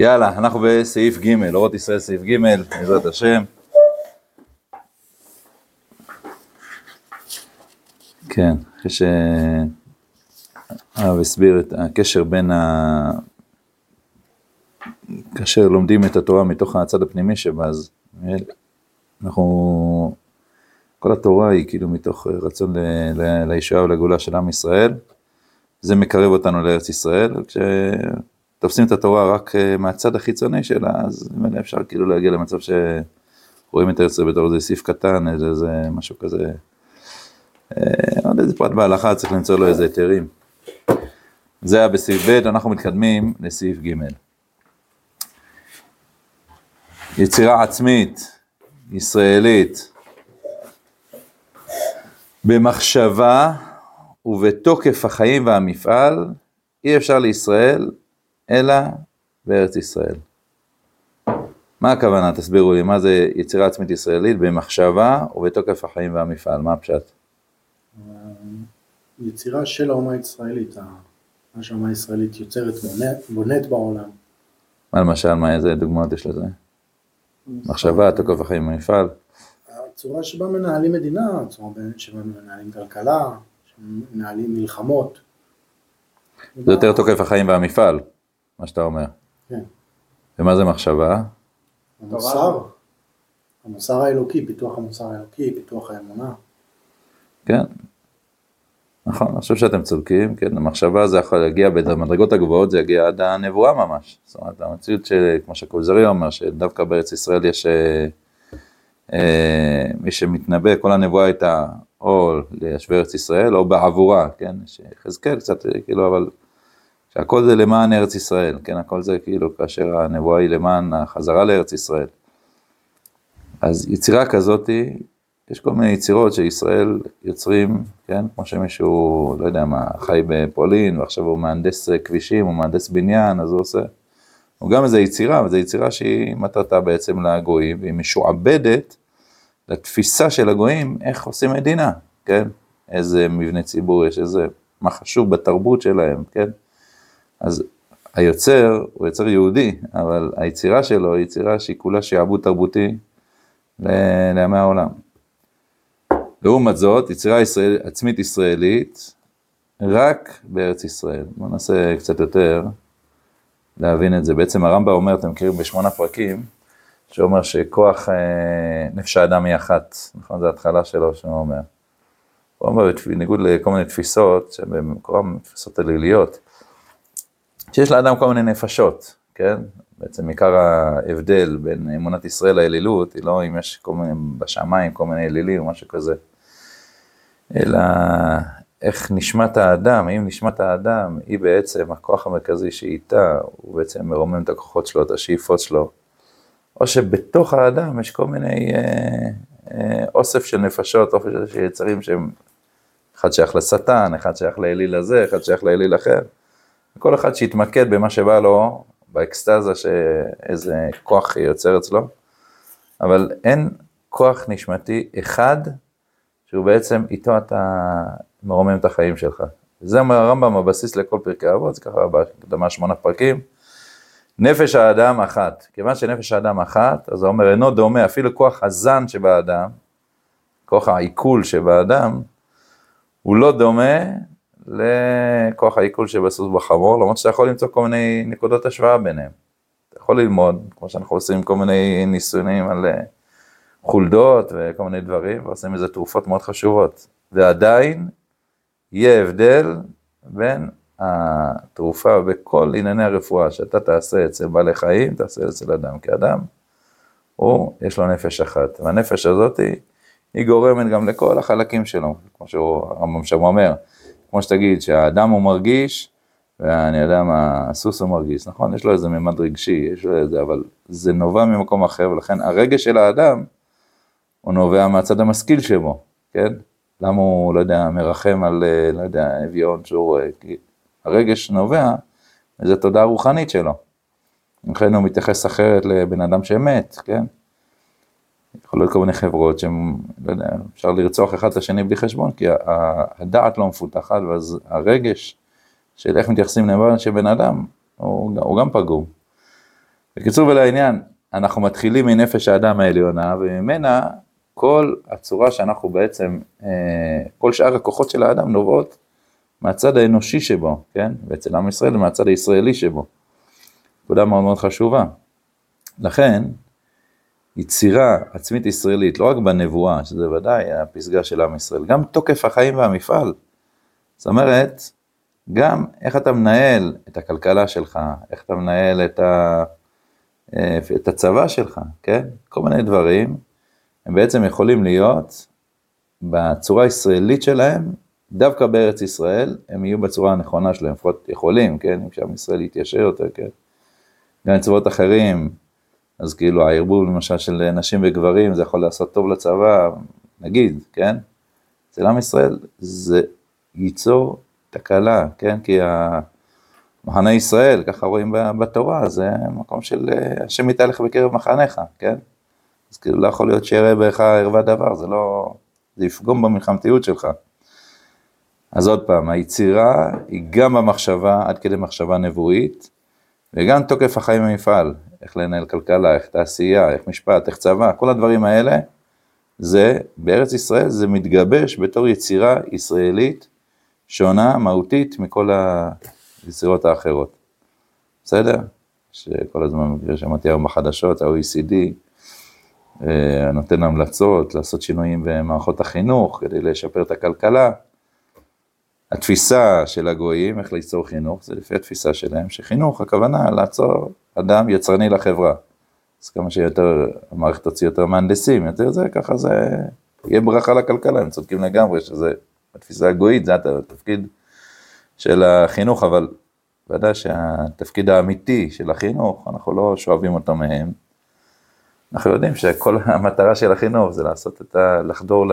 יאללה, אנחנו בסעיף ג', אורות ישראל סעיף ג', בעזרת השם. כן, אחרי שהרב הסביר את הקשר בין ה... כאשר לומדים את התורה מתוך הצד הפנימי שבה, אז אנחנו, כל התורה היא כאילו מתוך רצון לישועה ולגאולה של עם ישראל, זה מקרב אותנו לארץ ישראל, כשתופסים את התורה רק אה, מהצד החיצוני שלה, אז ממילא אפשר כאילו להגיע למצב שרואים את ישראל בתור איזה סעיף קטן, איזה, איזה משהו כזה, אה, עוד איזה פרט בהלכה, צריך למצוא לו איזה היתרים. זה היה בסעיף ב', אנחנו מתקדמים לסעיף ג'. יצירה עצמית, ישראלית, במחשבה ובתוקף החיים והמפעל, אי אפשר לישראל אלא בארץ ישראל. מה הכוונה? תסבירו לי, מה זה יצירה עצמית ישראלית במחשבה ובתוקף החיים והמפעל, מה הפשט? יצירה של האומה הישראלית, מה שהאומה הישראלית יוצרת, בונית בעולם. מה למשל, מה איזה דוגמאות יש לזה? מחשבה, תוקף החיים והמפעל. הצורה שבה מנהלים מדינה, הצורה שבה מנהלים כלכלה, שמנהלים מלחמות. זה יותר תוקף החיים והמפעל, מה שאתה אומר. כן. ומה זה מחשבה? המוסר, המוסר האלוקי, פיתוח המוסר האלוקי, פיתוח האמונה. כן, נכון, אני חושב שאתם צודקים, כן, המחשבה זה יכול להגיע במדרגות הגבוהות, זה יגיע עד הנבואה ממש. זאת אומרת, המציאות של, כמו שקולזרי אומר, שדווקא בארץ ישראל יש אה, אה, מי שמתנבא, כל הנבואה הייתה או ליושבי ארץ ישראל או בעבורה, כן, שיחזקאל קצת, כאילו, אבל שהכל זה למען ארץ ישראל, כן, הכל זה כאילו כאשר הנבואה היא למען החזרה לארץ ישראל. אז יצירה כזאתי, יש כל מיני יצירות שישראל יוצרים, כן, כמו שמישהו, לא יודע מה, חי בפולין ועכשיו הוא מהנדס כבישים, הוא מהנדס בניין, אז הוא עושה, הוא גם איזה יצירה, וזו יצירה שהיא מטרתה בעצם לגויים, והיא משועבדת לתפיסה של הגויים, איך עושים מדינה, כן? איזה מבנה ציבור יש, איזה, מה חשוב בתרבות שלהם, כן? אז היוצר הוא יוצר יהודי, אבל היצירה שלו היא יצירה שהיא כולה שעבוד תרבותי לעמי העולם. לעומת זאת, יצירה ישראל, עצמית ישראלית, רק בארץ ישראל. בואו ננסה קצת יותר להבין את זה. בעצם הרמב"ם אומר, אתם מכירים בשמונה פרקים, שאומר שכוח אה, נפש האדם היא אחת, נכון? זו ההתחלה שלו שהוא אומר. הוא אומר, בניגוד לכל מיני תפיסות, שבמקורם תפיסות אליליות, שיש לאדם כל מיני נפשות, כן? בעצם עיקר ההבדל בין אמונת ישראל לאלילות, היא לא אם יש כל מיני, בשמיים כל מיני אלילים או משהו כזה, אלא איך נשמת האדם, אם נשמת האדם היא בעצם הכוח המרכזי שאיתה, הוא בעצם מרומם את הכוחות שלו, את השאיפות שלו, או שבתוך האדם יש כל מיני אה, אה, אוסף של נפשות, אוסף של יצרים שהם, אחד שייך לשטן, אחד שייך לאליל הזה, אחד שייך לאליל אחר. כל אחד שיתמקד במה שבא לו, באקסטזה שאיזה כוח יוצר אצלו, אבל אין כוח נשמתי אחד שהוא בעצם איתו אתה מרומם את החיים שלך. זה אומר הרמב"ם, הבסיס לכל פרקי אבות, זה ככה בהקדמה שמונה פרקים. נפש האדם אחת, כיוון שנפש האדם אחת, אז הוא אומר, אינו דומה, אפילו כוח הזן שבאדם, כוח העיכול שבאדם, הוא לא דומה לכוח העיכול שבסוס בחמור, למרות שאתה יכול למצוא כל מיני נקודות השוואה ביניהם. אתה יכול ללמוד, כמו שאנחנו עושים כל מיני ניסונים על אה, חולדות וכל מיני דברים, ועושים איזה תרופות מאוד חשובות. ועדיין יהיה הבדל בין התרופה בכל ענייני הרפואה שאתה תעשה אצל בעלי חיים, תעשה אצל אדם כאדם, הוא, יש לו נפש אחת. והנפש הזאת היא, היא גורמת גם לכל החלקים שלו, כמו שהרמב"ם שם אומר, כמו שתגיד שהאדם הוא מרגיש, ואני יודע מה, הסוס הוא מרגיש, נכון? יש לו איזה ממד רגשי, יש לו איזה, אבל זה נובע ממקום אחר, ולכן הרגש של האדם, הוא נובע מהצד המשכיל שבו, כן? למה הוא, לא יודע, מרחם על, לא יודע, אביון שהוא רואה, כי הרגש נובע מאיזו תודעה רוחנית שלו. לכן הוא מתייחס אחרת לבן אדם שמת, כן? יכול להיות כל מיני חברות שהם, לא יודע, אפשר לרצוח אחד את השני בלי חשבון, כי הדעת לא מפותחת, ואז הרגש של איך מתייחסים לבן של בן אדם, הוא, הוא גם פגום. בקיצור ולעניין, אנחנו מתחילים מנפש האדם העליונה, וממנה כל הצורה שאנחנו בעצם, אה, כל שאר הכוחות של האדם נובעות מהצד האנושי שבו, כן? ואצל עם ישראל מהצד הישראלי שבו. נקודה מאוד מאוד חשובה. לכן, יצירה עצמית ישראלית, לא רק בנבואה, שזה ודאי הפסגה של עם ישראל, גם תוקף החיים והמפעל. זאת אומרת, גם איך אתה מנהל את הכלכלה שלך, איך אתה מנהל את, ה, אה, את הצבא שלך, כן? כל מיני דברים, הם בעצם יכולים להיות בצורה הישראלית שלהם, דווקא בארץ ישראל, הם יהיו בצורה הנכונה שלהם, לפחות יכולים, כן? אם שעם ישראל יתיישר יותר, כן? גם צבאות אחרים, אז כאילו הערבוב למשל של נשים וגברים, זה יכול לעשות טוב לצבא, נגיד, כן? אצל עם ישראל זה ייצור תקלה, כן? כי מחנה ישראל, ככה רואים בתורה, זה מקום של השם יתהלך בקרב מחניך, כן? אז כאילו לא יכול להיות שיראה בך ערווה דבר, זה לא... זה יפגום במלחמתיות שלך. אז עוד פעם, היצירה היא גם במחשבה, עד כדי מחשבה נבואית, וגם תוקף החיים במפעל, איך לנהל כלכלה, איך תעשייה, איך משפט, איך צבא, כל הדברים האלה, זה, בארץ ישראל זה מתגבש בתור יצירה ישראלית שונה, מהותית, מכל היצירות האחרות. בסדר? שכל הזמן שמעתי היום בחדשות, ה-OECD, אה, נותן המלצות לעשות שינויים במערכות החינוך כדי לשפר את הכלכלה. התפיסה של הגויים, איך ליצור חינוך, זה לפי התפיסה שלהם, שחינוך, הכוונה לעצור אדם יצרני לחברה. אז כמה שיותר, המערכת תוציא יותר מהנדסים, יותר זה, ככה זה יהיה ברכה לכלכלה, הם צודקים לגמרי, שזה, התפיסה הגויית, זה התפקיד של החינוך, אבל ודאי שהתפקיד האמיתי של החינוך, אנחנו לא שואבים אותו מהם. אנחנו יודעים שכל המטרה של החינוך זה לעשות את ה... לחדור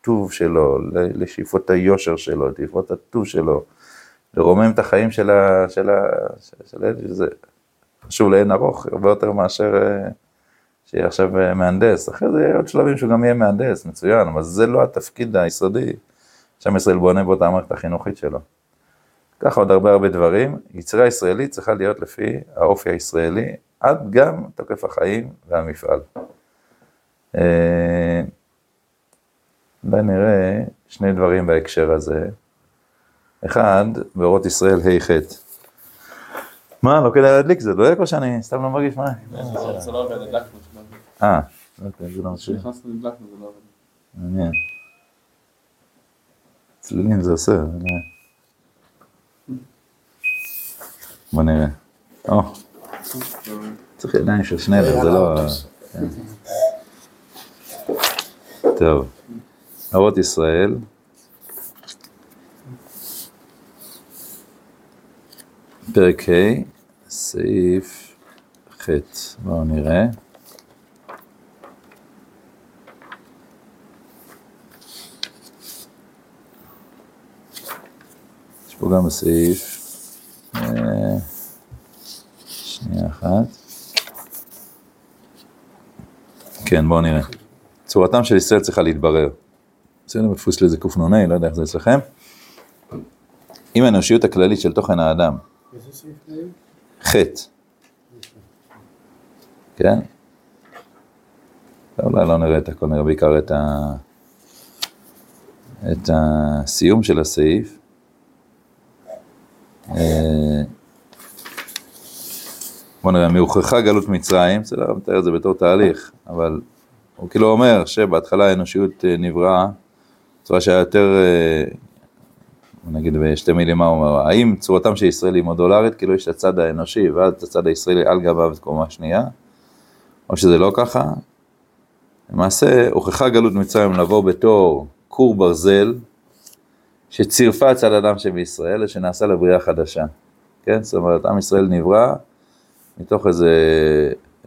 הטוב שלו, לשאיפות היושר שלו, לשאיפות הטוב שלו, לרומם את החיים של ה... של ה... של ה... שזה חשוב לאין ארוך, הרבה יותר מאשר אה, שיהיה עכשיו אה, מהנדס. אחרי זה יהיה עוד שלבים שהוא גם יהיה מהנדס, מצוין, אבל זה לא התפקיד היסודי שעם ישראל בונה באותה המערכת החינוכית שלו. ככה עוד הרבה הרבה דברים. יצירה ישראלית צריכה להיות לפי האופי הישראלי, עד גם תוקף החיים והמפעל. אה, אולי נראה שני דברים בהקשר הזה. אחד, באורות ישראל ה' ח'. מה, לא כדאי להדליק זה, דואג או שאני סתם לא מרגיש מה? זה לא עובד, הדלקנו. אה, אוקיי, זה לא משהו. כשנכנסנו הדלקנו, זה לא עובד. מעניין. צלילים זה עושה, נראה. בוא נראה. או, צריך ידיים של שנלר, זה לא... כן. טוב. אורות ישראל. פרק ה', סעיף ח', בואו נראה. יש פה גם בסעיף, אה, שנייה אחת. כן, בואו נראה. צורתם של ישראל צריכה להתברר. בסדר, בפוס לזה קנ"ה, לא יודע איך זה אצלכם. עם האנושיות הכללית של תוכן האדם. זה? חטא. כן? אולי לא נראה את הכל, נראה בעיקר את, ה... את הסיום של הסעיף. אה, בוא נראה, מהוכחה גלות מצרים, בסדר, מתאר את זה בתור תהליך, אבל הוא כאילו אומר שבהתחלה האנושיות אה, נבראה בצורה שהיה יותר, אה, נגיד בשתי מילים מה הוא אומר, האם צורתם של ישראל היא מודולרית, כאילו יש את הצד האנושי ואז את הצד הישראלי על גביו את קומה שנייה, או שזה לא ככה? למעשה הוכחה גלות מצרים לבוא בתור כור ברזל, שצירפה צד אדם שבישראל, שנעשה לבריאה חדשה, כן? זאת אומרת, עם ישראל נברא מתוך איזה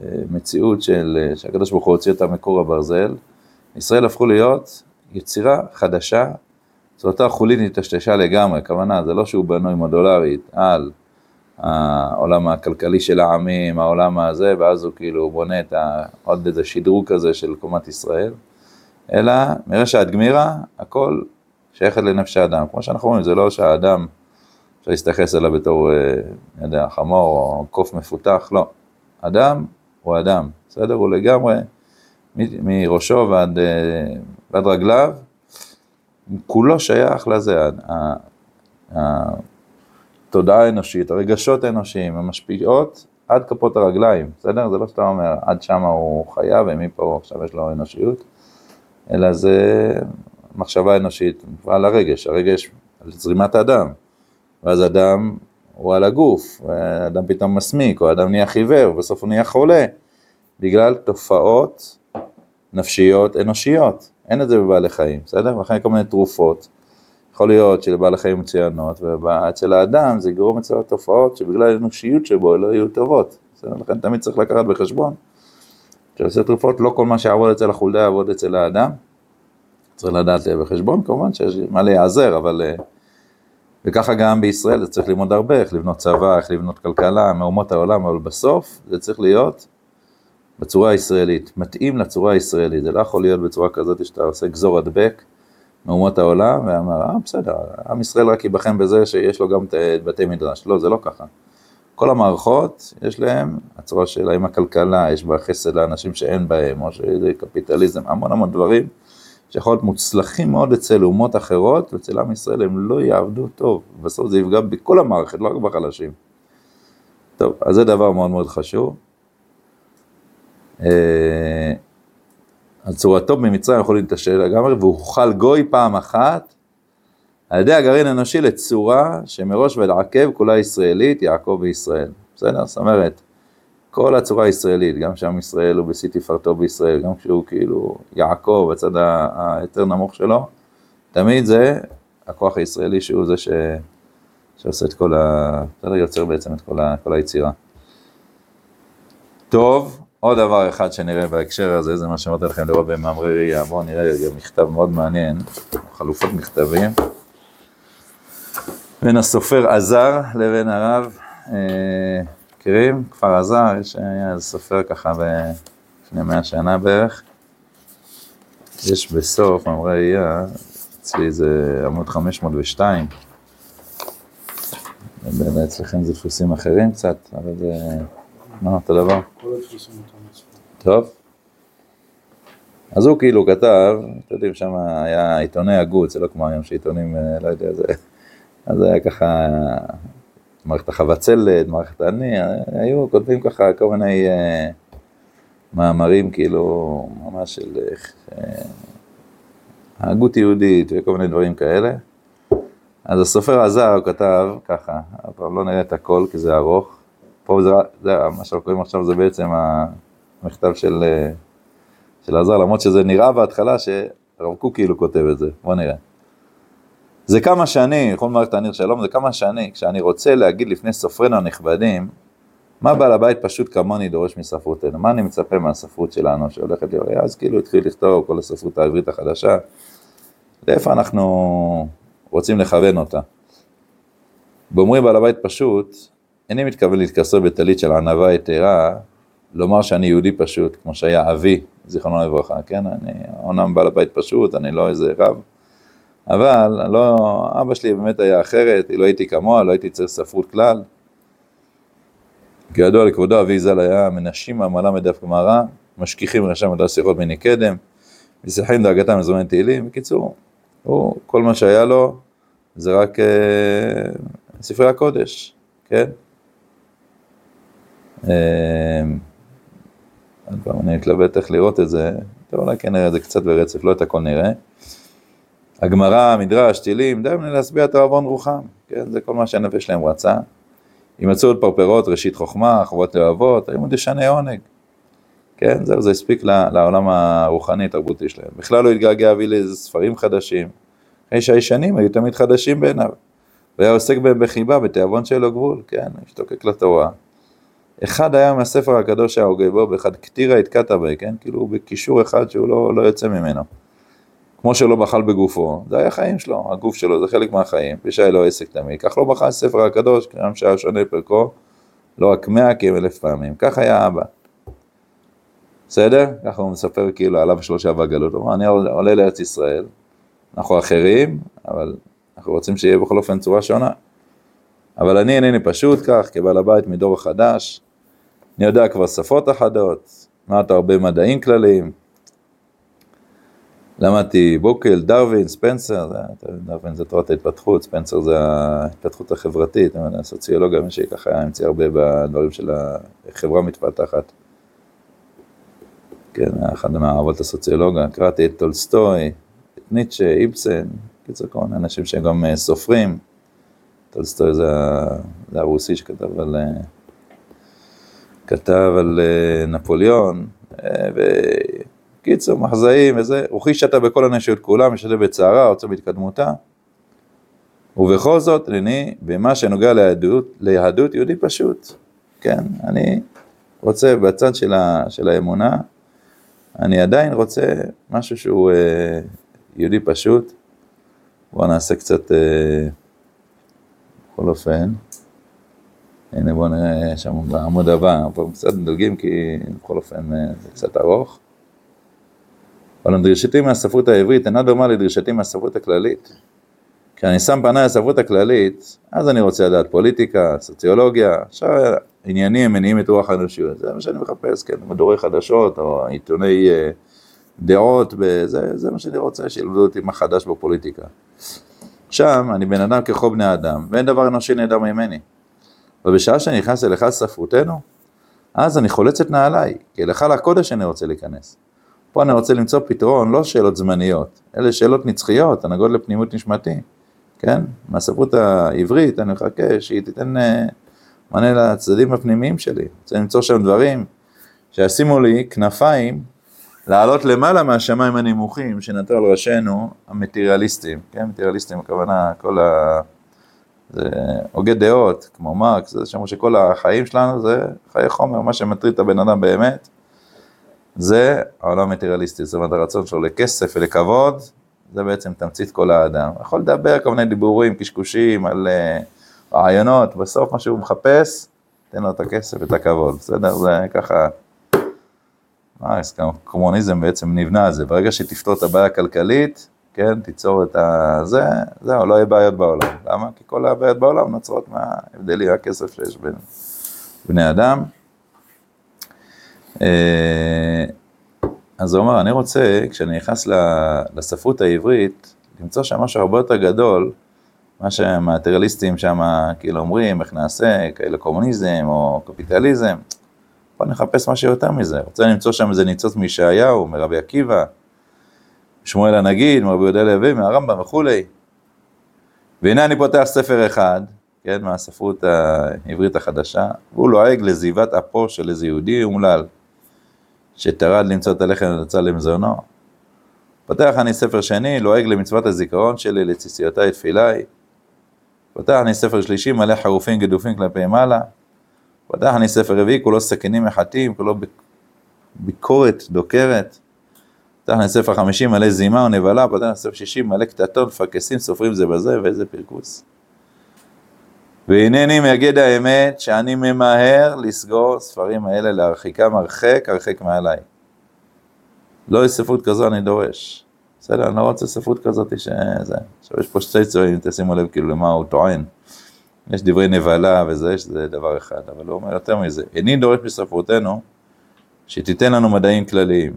אה, מציאות של, שהקדוש ברוך הוא הוציא אותה מקור הברזל, ישראל הפכו להיות יצירה חדשה, צורתה החולית נטשטשה לגמרי, הכוונה, זה לא שהוא בנוי מודולרית על העולם הכלכלי של העמים, העולם הזה, ואז הוא כאילו בונה את ה, עוד איזה שדרוג כזה של קומת ישראל, אלא מרשע עד גמירה, הכל שייכת לנפש האדם. כמו שאנחנו רואים, זה לא שהאדם, אפשר להסתייחס אליו בתור, אה, אני יודע, חמור או קוף מפותח, לא. אדם הוא אדם, בסדר? הוא לגמרי, מראשו ועד, אה, ועד רגליו, כולו שייך לזה, התודעה האנושית, הרגשות האנושיים, הן משפיעות עד כפות הרגליים, בסדר? זה לא שאתה אומר, עד שמה הוא חייב ומפה עכשיו יש לו אנושיות, אלא זה מחשבה אנושית ועל הרגש, הרגש על זרימת הדם, ואז אדם הוא על הגוף, אדם פתאום מסמיק, או אדם נהיה חיוור, ובסוף הוא נהיה חולה, בגלל תופעות נפשיות אנושיות, אין את זה בבעלי חיים, בסדר? לכן כל מיני תרופות, יכול להיות שלבעלי חיים מצוינות, ואצל האדם זה יגרום אצל התופעות שבגלל האנושיות שבו לא יהיו טובות, בסדר? לכן תמיד צריך לקחת בחשבון, כשעושה תרופות לא כל מה שיעבוד אצל החולדה יעבוד אצל האדם, צריך לדעת בחשבון כמובן שיש מה להיעזר, אבל... אה, וככה גם בישראל, זה צריך ללמוד הרבה, איך לבנות צבא, איך לבנות כלכלה, מאומות העולם, אבל בסוף זה צריך להיות בצורה הישראלית, מתאים לצורה הישראלית, זה לא יכול להיות בצורה כזאת שאתה עושה גזור הדבק מאומות העולם, ואמר, אה בסדר, עם ישראל רק ייבחן בזה שיש לו גם את בתי מדרש, לא, זה לא ככה. כל המערכות, יש להם, הצורה של האם הכלכלה, יש בה חסד לאנשים שאין בהם, או שזה קפיטליזם, המון המון דברים. שיכול להיות מוצלחים מאוד אצל אומות אחרות, ואצל עם ישראל הם לא יעבדו טוב. בסוף זה יפגע בכל המערכת, לא רק בחלשים. טוב, אז זה דבר מאוד מאוד חשוב. אה, אז צורתו במצרים יכול להתעשל לגמרי, והוא חל גוי פעם אחת על ידי הגרעין האנושי לצורה שמראש ולעכב כולה ישראלית, יעקב וישראל. בסדר? זאת אומרת, כל הצורה הישראלית, גם שעם ישראל הוא בשיא תפארתו בישראל, גם כשהוא כאילו יעקב, הצד היותר נמוך שלו, תמיד זה הכוח הישראלי שהוא זה ש... שעושה את כל ה... בסדר, יוצר בעצם את כל, ה... כל היצירה. טוב, עוד דבר אחד שנראה בהקשר הזה, זה מה שאמרתי לכם לראות במאמרי ראייה. בואו נראה גם מכתב מאוד מעניין, חלופות מכתבים, בין הסופר עזר לבין הרב. אה, מכירים? כפר עזר, יש איזה סופר ככה לפני מאה שנה בערך. יש בסוף מאמרי ראייה, אצלי זה עמוד 502. באמת אצלכם זה דפוסים אחרים קצת, אבל זה... מה, אותו דבר? טוב. אז הוא כאילו כתב, אתם יודעים, שם היה עיתוני הגות, זה לא כמו היום שעיתונים, אה, לא יודע, זה... אז היה ככה מערכת החבצלת, מערכת אני, היו כותבים ככה כל מיני אה, מאמרים כאילו ממש של אה, הגות יהודית וכל מיני דברים כאלה. אז הסופר עזר, הוא כתב ככה, אבל לא נראה את הכל כי זה ארוך. פה זה, זה מה שאנחנו קוראים עכשיו זה בעצם המכתב של, אה, של עזר, למרות שזה נראה בהתחלה שהרב קוק כאילו כותב את זה, בוא נראה. זה כמה שאני, יכול מערכת תעניר שלום, זה כמה שאני, כשאני רוצה להגיד לפני סופרינו הנכבדים, מה בעל הבית פשוט כמוני דורש מספרותנו, מה אני מצפה מהספרות שלנו שהולכת להיות, אז כאילו התחיל לכתוב כל הספרות העברית החדשה, לאיפה אנחנו רוצים לכוון אותה. באומרים בעל הבית פשוט, איני מתכוון להתכסות בטלית של ענווה יתרה, לומר שאני יהודי פשוט, כמו שהיה אבי, זיכרונו לברכה, כן? אני אומנם בעל הבית פשוט, אני לא איזה רב. אבל לא, אבא שלי באמת היה אחרת, לא הייתי כמוה, לא הייתי צריך ספרות כלל. כידוע לכבודו, אבי ז"ל היה מנשים מהמעלה מדף גמרא, משכיחים רשם מדע שיחות מני קדם, מסלחים דאגתם לזמן תהילים. בקיצור, הוא, כל מה שהיה לו זה רק אה, ספרי הקודש, כן? אה, עוד פעם, אני מתלבט איך לראות את זה, טוב, אולי כן נראה את זה קצת ברצף, לא את הכל נראה. הגמרא, מדרש, טילים, די להשביע תאבון רוחם, כן, זה כל מה שהנפש שלהם רצה. ימצאו עוד פרפרות, ראשית חוכמה, חובות לבבות, היו ישני עונג. כן, זהו, זה הספיק לעולם הרוחני, תרבותי שלהם. בכלל לא התגעגע אבי לאיזה ספרים חדשים. אחרי שהישנים היו תמיד חדשים בעיניו. והיה עוסק בהם בחיבה, בתיאבון שאין לו גבול, כן, השתוקק לתורה. אחד היה מהספר הקדוש שההוגה בו, באחד כתירה התקעת בי, כן, כאילו בקישור אחד שהוא לא, לא יוצא ממנו. כמו שלא בחל בגופו, זה היה חיים שלו, הגוף שלו זה חלק מהחיים, ושהיה לו עסק תמיד, כך לא בחל ספר הקדוש, גם שהיה שונה פרקו, לא רק מאה כי אלף פעמים, כך היה אבא. בסדר? ככה הוא מספר כאילו עליו שלושה בגלות, הוא אומר, אני עולה לארץ ישראל, אנחנו אחרים, אבל אנחנו רוצים שיהיה בכל אופן צורה שונה. אבל אני אינני פשוט כך, כבעל הבית מדור החדש, אני יודע כבר שפות אחדות, למדת הרבה מדעים כלליים. למדתי בוקל, דרווין, ספנסר, דרווין זה תורת ההתפתחות, ספנסר זה ההתפתחות החברתית, הסוציולוגיה, מי שככה המציא הרבה בדברים של החברה מתפתחת. כן, אחד מהאהבות הסוציולוגיה, קראתי את טולסטוי, את ניטשה, איבסן, קיצור כל אנשים שהם גם אה, סופרים. טולסטוי זה, זה הרוסי שכתב על, אה, כתב על אה, נפוליאון, אה, וקיצור, מחזאים וזה, וכי שתה בכל הנשיות כולה, משתה בצערה, רוצה בהתקדמותה. ובכל זאת, אני, במה שנוגע ליהדות, ליהדות יהודי פשוט. כן, אני רוצה בצד של, ה, של האמונה, אני עדיין רוצה משהו שהוא אה, יהודי פשוט. בואו נעשה קצת, אה, בכל אופן, הנה בואו נראה שם בעמוד הבא, פה קצת מדלגים כי בכל אופן אה, זה קצת ארוך. אבל דרישתי מהספרות העברית אינה דומה לדרישתי מהספרות הכללית. כשאני שם פניי לספרות הכללית, אז אני רוצה לדעת פוליטיקה, סוציולוגיה, שאר עניינים מניעים את רוח האנושיות, זה מה שאני מחפש, כן, מדורי חדשות או עיתוני אה, דעות, זה, זה מה שאני רוצה, שילמדו אותי מה חדש בפוליטיקה. שם אני בן אדם ככל בני אדם, ואין דבר אנושי נהדר ממני. ובשעה שאני נכנס אל אחד ספרותנו, אז אני חולץ את נעליי, כי אל היכל הקודש אני רוצה להיכנס. פה אני רוצה למצוא פתרון, לא שאלות זמניות, אלה שאלות נצחיות, הנוגעות לפנימות נשמתי, כן? מהספרות העברית אני מחכה שהיא תיתן אה, מענה לצדדים הפנימיים שלי. רוצה למצוא שם דברים שישימו לי כנפיים לעלות למעלה מהשמיים הנמוכים שנטו על ראשינו המטריאליסטים, כן? מטריאליסטים הכוונה כל ה... זה הוגי דעות, כמו מרקס, זה שאומר שכל החיים שלנו זה חיי חומר, מה שמטריד את הבן אדם באמת, זה העולם המטריאליסטי, זאת אומרת הרצון שלו לכסף ולכבוד, זה בעצם תמצית כל האדם. יכול לדבר כל מיני דיבורים, קשקושים, על uh, רעיונות, בסוף מה שהוא מחפש, תן לו את הכסף ואת הכבוד, בסדר? זה ככה, מה, קומוניזם בעצם נבנה על זה, ברגע שתפתור את הבעיה הכלכלית, כן, תיצור את ה... זה, זהו, לא יהיה בעיות בעולם. למה? כי כל הבעיות בעולם נוצרות מההבדלים, הכסף שיש בין בני אדם. אה, אז הוא אומר, אני רוצה, כשאני נכנס לספרות העברית, למצוא שם משהו הרבה יותר גדול, מה שהמטריאליסטים שם כאילו אומרים, איך נעשה, כאלה קומוניזם או קפיטליזם. בוא נחפש משהו יותר מזה. רוצה למצוא שם איזה ניצוץ מישעיהו, מרבי עקיבא, שמואל הנגיד, מרבי יהודה לוי, מהרמב"ם וכולי. והנה אני פותח ספר אחד, כן, מהספרות העברית החדשה, והוא לועג לזיבת אפו של איזה יהודי אומלל, שטרד למצוא את הלחם ונצא למזונו. פותח אני ספר שני, לועג למצוות הזיכרון שלי, לציציותיי תפיליי. פותח אני ספר שלישי, מלא חרופים גדופים כלפי מעלה. פותח אני ספר רביעי, כולו סכינים מחטים, כולו ביקורת דוקרת. פותח אני ספר חמישי, מלא זימה ונבלה, פותח אני ספר שישי, מלא קטטות, מפרקסים, סופרים זה בזה, ואיזה פרקוס. והנני מגד האמת שאני ממהר לסגור ספרים האלה להרחיקם הרחק, הרחק מעליי. לא ספרות כזו אני דורש. בסדר, אני לא רוצה ספרות כזאת שזה. עכשיו יש פה שתי צבעים, תשימו לב כאילו למה הוא טוען. יש דברי נבלה וזה, שזה דבר אחד, אבל הוא אומר יותר מזה. איני דורש בספרותנו שתיתן לנו מדעים כלליים.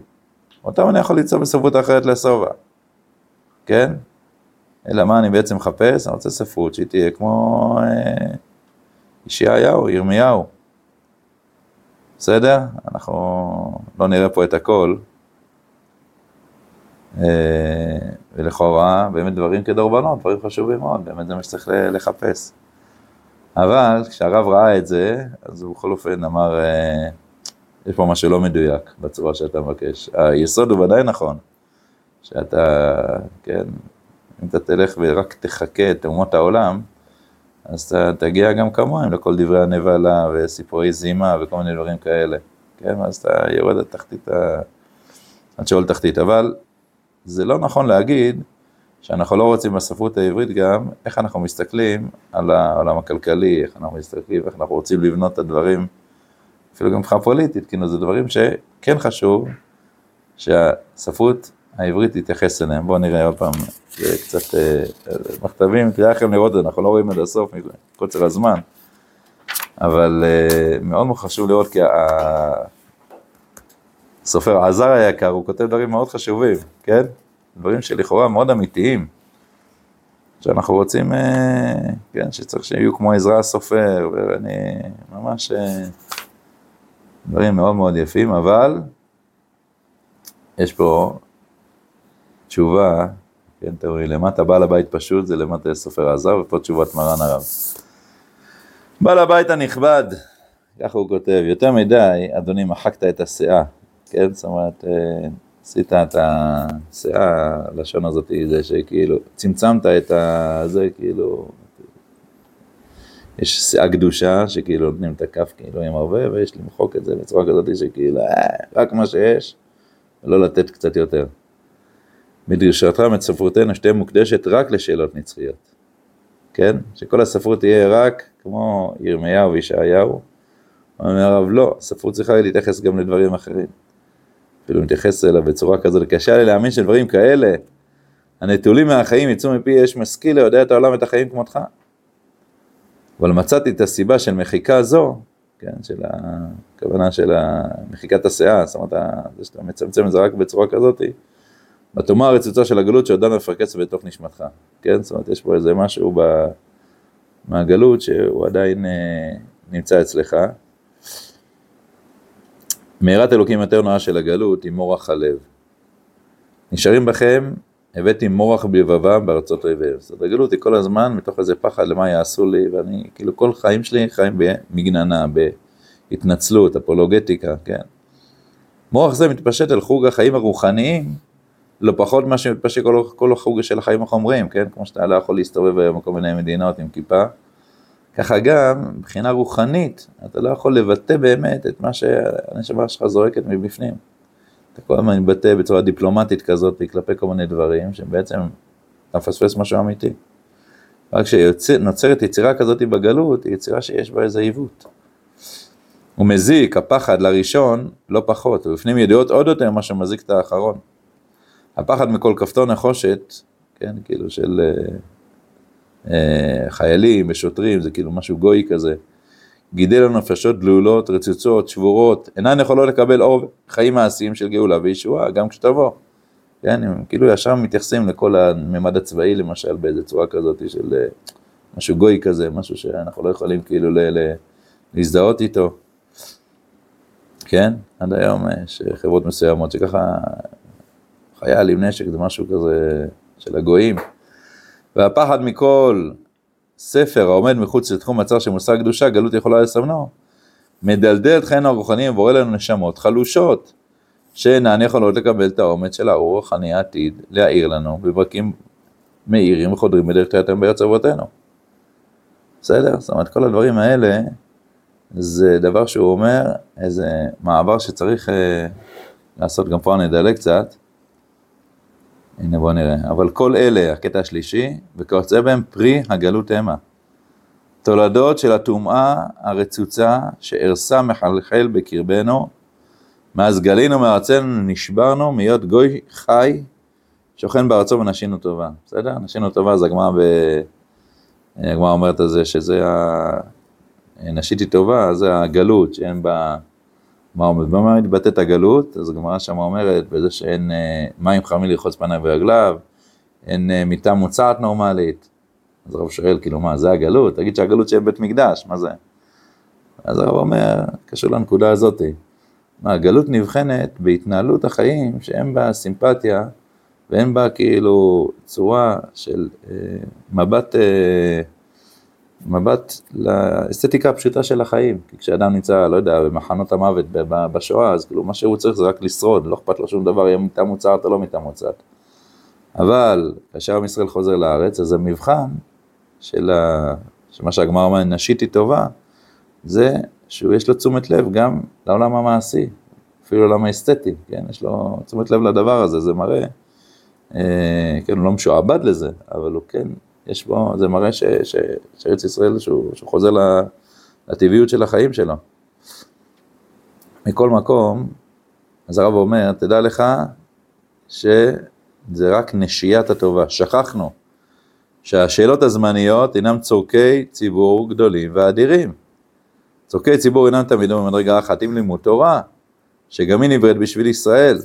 אותם אני יכול ליצור בספרות אחרת לשובע. כן? אלא מה אני בעצם מחפש? אני רוצה ספרות שהיא תהיה כמו אה, ישעיהו, ירמיהו. בסדר? אנחנו לא נראה פה את הכל. אה, ולכאורה, באמת דברים כדורבנות, דברים חשובים מאוד, באמת זה מה שצריך לחפש. אבל כשהרב ראה את זה, אז הוא בכל אופן אמר, אה, יש פה משהו לא מדויק בצורה שאתה מבקש. היסוד הוא ודאי נכון, שאתה, כן, אם אתה תלך ורק תחכה את אומות העולם, אז אתה תגיע גם כמוהם לכל דברי הנבלה וסיפורי זימה וכל מיני דברים כאלה, כן? אז אתה יורד לתחתית. עד שעול תחתית. אבל זה לא נכון להגיד שאנחנו לא רוצים בספרות העברית גם איך אנחנו מסתכלים על העולם הכלכלי, איך אנחנו מסתכלים, איך אנחנו רוצים לבנות את הדברים, אפילו גם מבחינה פוליטית, כאילו זה דברים שכן חשוב שהספרות העברית תתייחס אליהם. בואו נראה עוד פעם, זה קצת אה, מכתבים, תראה לכם לראות את זה, אנחנו לא רואים עד הסוף מקוצר הזמן. אבל אה, מאוד מאוד חשוב לראות כי הסופר עזר היקר, הוא כותב דברים מאוד חשובים, כן? דברים שלכאורה מאוד אמיתיים. שאנחנו רוצים, אה, כן, שצריך שיהיו כמו עזרא הסופר, ואני ממש אה, דברים מאוד מאוד יפים, אבל יש פה תשובה, כן, תראי, למטה בעל הבית פשוט, זה למטה סופר עזר, ופה תשובת מרן הרב. בעל הבית הנכבד, ככה הוא כותב, יותר מדי, אדוני, מחקת את הסאה, כן, זאת אומרת, אה, עשית את הסאה, הלשון הזאת, זה שכאילו, צמצמת את. זה כאילו, יש שאה קדושה, שכאילו נותנים את הכף כאילו עם הרבה, ויש למחוק את זה בצורה כזאת שכאילו, אה, רק מה שיש, ולא לתת קצת יותר. מדרישתך מספרותנו שתהיה מוקדשת רק לשאלות נצחיות. כן? שכל הספרות תהיה רק כמו ירמיהו וישעיהו. אומר הרב, לא, הספרות צריכה להתייחס גם לדברים אחרים. אפילו מתייחס אליו בצורה כזאת, קשה לי להאמין שדברים כאלה, הנטולים מהחיים יצאו מפי אש משכיל ליודע את העולם ואת החיים כמותך. אבל מצאתי את הסיבה של מחיקה זו, כן, של הכוונה של מחיקת הסאה, זאת אומרת, זה שאתה מצמצם את זה רק בצורה כזאת, בתומה הרצוצה של הגלות שעודנה מפרקצת בתוך נשמתך, כן, זאת אומרת, יש פה איזה משהו ב... מהגלות שהוא עדיין אה, נמצא אצלך. מהרת אלוקים יותר נועה של הגלות היא מורח הלב. נשארים בכם, הבאתי מורח בלבבם בארצות אויביהם. זאת הגלות היא כל הזמן מתוך איזה פחד למה יעשו לי, ואני, כאילו כל חיים שלי חיים במגננה, בהתנצלות, אפולוגטיקה, כן. מורח זה מתפשט על חוג החיים הרוחניים, לא פחות ממה שמתפשט כל, כל החוג של החיים החומריים, כן? כמו שאתה לא יכול להסתובב היום בכל מיני מדינות עם כיפה. ככה גם, מבחינה רוחנית, אתה לא יכול לבטא באמת את מה שהנשמה שלך זורקת מבפנים. אתה כל הזמן מתבטא בצורה דיפלומטית כזאת כלפי כל מיני דברים, שבעצם אתה מפספס משהו אמיתי. רק כשנוצרת יצירה כזאת בגלות, היא יצירה שיש בה איזה עיוות. הוא מזיק, הפחד לראשון, לא פחות, ובפנים ידיעות עוד יותר ממה שמזיק את האחרון. הפחד מכל כפתור נחושת, כן, כאילו של אה, חיילים ושוטרים, זה כאילו משהו גוי כזה. גידל לנו נפשות דלולות, רצוצות, שבורות, אינן יכולות לקבל אור חיים מעשיים של גאולה וישועה, גם כשתבוא. כן, הם כאילו ישר מתייחסים לכל הממד הצבאי למשל באיזה צורה כזאת של אה, משהו גוי כזה, משהו שאנחנו לא יכולים כאילו ל- ל- להזדהות איתו. כן, עד היום יש חברות מסוימות שככה חייל עם נשק זה משהו כזה של הגויים. והפחד מכל ספר העומד מחוץ לתחום הצר של מושג קדושה, גלות יכולה לסמנו. מדלדל את חיינו הרוחניים ובורא לנו נשמות חלושות, שאינן יכולות לקבל את האומץ של האור הרוחני העתיד להאיר לנו בברקים מאירים וחודרים בדרך תחייתם בארץ אבותינו. בסדר? זאת אומרת, כל הדברים האלה, זה דבר שהוא אומר, איזה מעבר שצריך אה, לעשות, גם פה אני אדלג קצת, הנה בוא נראה. אבל כל אלה, הקטע השלישי, וכיוצא בהם פרי הגלות המה. תולדות של הטומאה הרצוצה שהרסה מחלחל בקרבנו, מאז גלינו מארצנו נשברנו להיות גוי חי שוכן בארצו ונשינו טובה. בסדר? נשינו טובה זה הגמרא ב... הגמרא אומרת על זה שזה ה... נשיתי טובה, זה הגלות שאין בה... מה אומר, במה מתבטאת הגלות? אז הגמרא שם אומרת, בזה שאין אה, מים חמים לרחוץ פניו ורגליו, אין אה, מיטה מוצעת נורמלית. אז הרב שואל, כאילו, מה, זה הגלות? תגיד שהגלות שאין בית מקדש, מה זה? אז הרב אומר, קשור לנקודה הזאת. מה, הגלות נבחנת בהתנהלות החיים שאין בה סימפתיה ואין בה כאילו צורה של אה, מבט אה, מבט לאסתטיקה הפשוטה של החיים. כי כשאדם נמצא, לא יודע, במחנות המוות בשואה, אז כאילו מה שהוא צריך זה רק לשרוד, לא אכפת לו שום דבר, יהיה מיטה מוצעת או לא מיטה מוצעת. אבל כאשר עם ישראל חוזר לארץ, אז המבחן של, ה... של מה שהגמר אומר, נשית היא טובה, זה שיש לו תשומת לב גם לעולם המעשי, אפילו לעולם האסתטי, כן? יש לו תשומת לב לדבר הזה, זה מראה, אה, כן, הוא לא משועבד לזה, אבל הוא כן יש בו, זה מראה שארץ ישראל, שהוא, שהוא חוזר לטבעיות של החיים שלו. מכל מקום, אז הרב אומר, תדע לך שזה רק נשיית הטובה. שכחנו שהשאלות הזמניות הינם צורכי ציבור גדולים ואדירים. צורכי ציבור אינם תמיד במדרגה אחת עם לימוד תורה, שגם היא נבראת בשביל ישראל,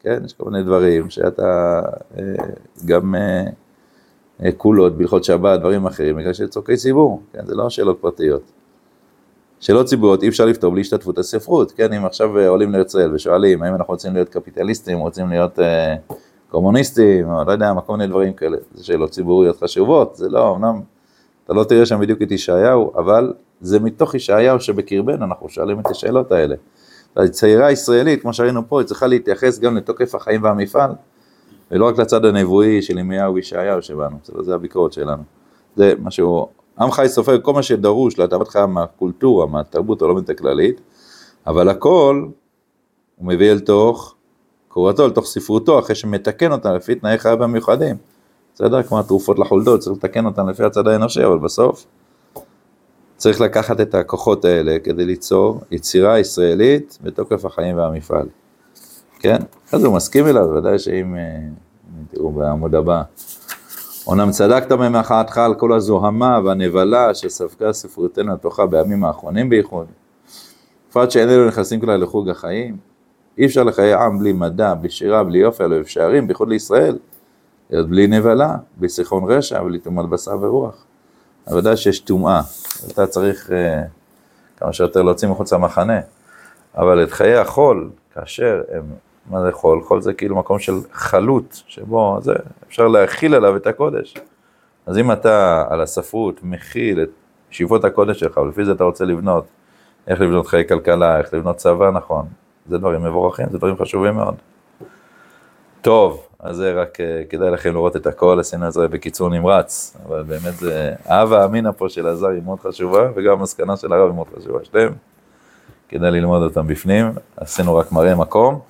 כן? יש כל מיני דברים שאתה אה, גם אה, קולות בהלכות שבת, דברים אחרים, בגלל שזה צורכי ציבור, כן? זה לא שאלות פרטיות. שאלות ציבוריות אי אפשר לפתור בלי השתתפות הספרות, כן? אם עכשיו אה, עולים ישראל ושואלים האם אנחנו רוצים להיות קפיטליסטים, רוצים להיות אה, קומוניסטים, או לא יודע, מה כל מיני דברים כאלה, זה שאלות ציבוריות חשובות, זה לא, אמנם אתה לא תראה שם בדיוק את ישעיהו, אבל זה מתוך ישעיהו שבקרבנו, אנחנו שואלים את השאלות האלה. הצעירה הישראלית, כמו שראינו פה, היא צריכה להתייחס גם לתוקף החיים והמפעל, ולא רק לצד הנבואי של ימיהו וישעיהו שבנו, זה, זה הביקורת שלנו. זה משהו, עם חי סופר כל מה שדרוש להטבת חיים מהקולטורה, מהתרבות הלאומית הכללית, אבל הכל הוא מביא אל תוך קוראתו, אל תוך ספרותו, אחרי שמתקן אותה לפי תנאי חייו המיוחדים. בסדר? כמו התרופות לחולדות, צריך לתקן אותן לפי הצד האנושי, אבל בסוף צריך לקחת את הכוחות האלה כדי ליצור יצירה ישראלית בתוקף החיים והמפעל. כן? אז הוא מסכים אליו, בוודאי שאם, אה, תראו בעמוד הבא, אומנם צדקת ממחאתך על כל הזוהמה והנבלה שספגה ספרותנו לתוכה בימים האחרונים בייחוד. בפרט שאין אלו נכנסים כלל לחוג החיים, אי אפשר לחיי עם בלי מדע, בלי שירה, בלי יופי, אלו אפשרים, בייחוד לישראל. בלי נבלה, בלי שיחון רשע, בלי טומאת בשר ורוח. ודאי שיש טומאה, אתה צריך אה, כמה שיותר להוציא מחוץ למחנה. אבל את חיי החול, כאשר הם, מה זה חול? חול זה כאילו מקום של חלוט, שבו זה, אפשר להכיל עליו את הקודש. אז אם אתה על הספרות מכיל את שאיפות הקודש שלך, ולפי זה אתה רוצה לבנות, איך לבנות חיי כלכלה, איך לבנות צבא נכון, זה דברים מבורכים, זה דברים חשובים מאוד. טוב, אז זה רק אה, כדאי לכם לראות את הכל, עשינו את זה בקיצור נמרץ, אבל באמת זה, האווה האמינה פה של הזר היא מאוד חשובה, וגם המסקנה של הרב היא מאוד חשובה, שתיהם, כדאי ללמוד אותם בפנים, עשינו רק מראה מקום.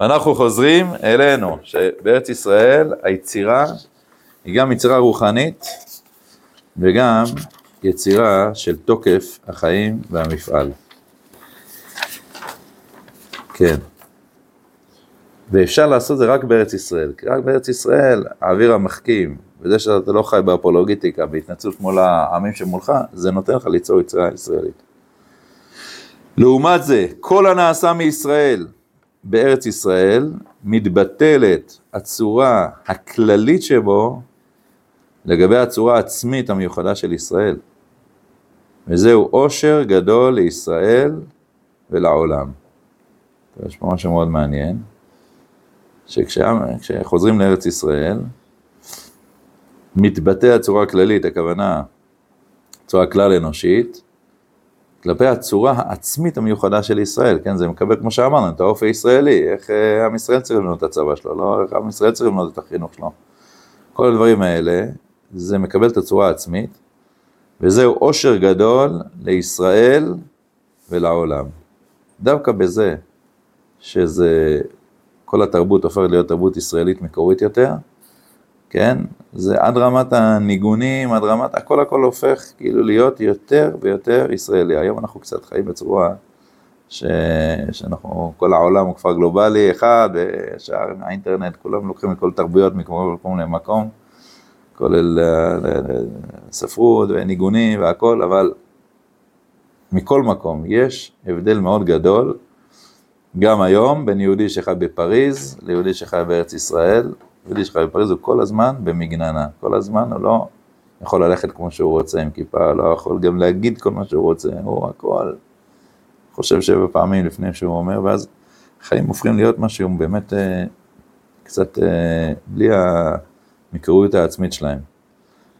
ואנחנו חוזרים אלינו, שבארץ ישראל היצירה היא גם יצירה רוחנית, וגם יצירה של תוקף החיים והמפעל. כן. ואפשר לעשות זה רק בארץ ישראל, כי רק בארץ ישראל האוויר המחכים, וזה שאתה לא חי באפולוגיטיקה, בהתנצלות מול העמים שמולך, זה נותן לך ליצור יצירה ישראלית. לעומת זה, כל הנעשה מישראל בארץ ישראל, מתבטלת הצורה הכללית שבו לגבי הצורה העצמית המיוחדה של ישראל. וזהו עושר גדול לישראל ולעולם. יש פה משהו מאוד מעניין. שכשחוזרים לארץ ישראל, מתבטא הצורה הכללית, הכוונה צורה כלל אנושית, כלפי הצורה העצמית המיוחדה של ישראל, כן, זה מקבל, כמו שאמרנו, את האופי הישראלי, איך אה, עם ישראל צריך לבנות את הצבא שלו, לא איך עם ישראל צריך לבנות את החינוך שלו. כל הדברים האלה, זה מקבל את הצורה העצמית, וזהו עושר גדול לישראל ולעולם. דווקא בזה, שזה כל התרבות הופכת להיות תרבות ישראלית מקורית יותר, כן? זה עד רמת הניגונים, עד רמת, הכל הכל הופך כאילו להיות יותר ויותר ישראלי. היום אנחנו קצת חיים בצורה ש... שאנחנו, כל העולם הוא כבר גלובלי אחד, ושאר האינטרנט, כולם לוקחים את כל התרבויות מכל מקום, כולל אה, ספרות וניגונים והכל, אבל מכל מקום יש הבדל מאוד גדול גם היום, בין יהודי שחי בפריז ליהודי שחי בארץ ישראל, יהודי שחי בפריז הוא כל הזמן במגננה, כל הזמן הוא לא יכול ללכת כמו שהוא רוצה עם כיפה, לא יכול גם להגיד כל מה שהוא רוצה, הוא הכל חושב שבע פעמים לפני שהוא אומר, ואז חיים הופכים להיות משהו באמת אה, קצת אה, בלי המקריות העצמית שלהם.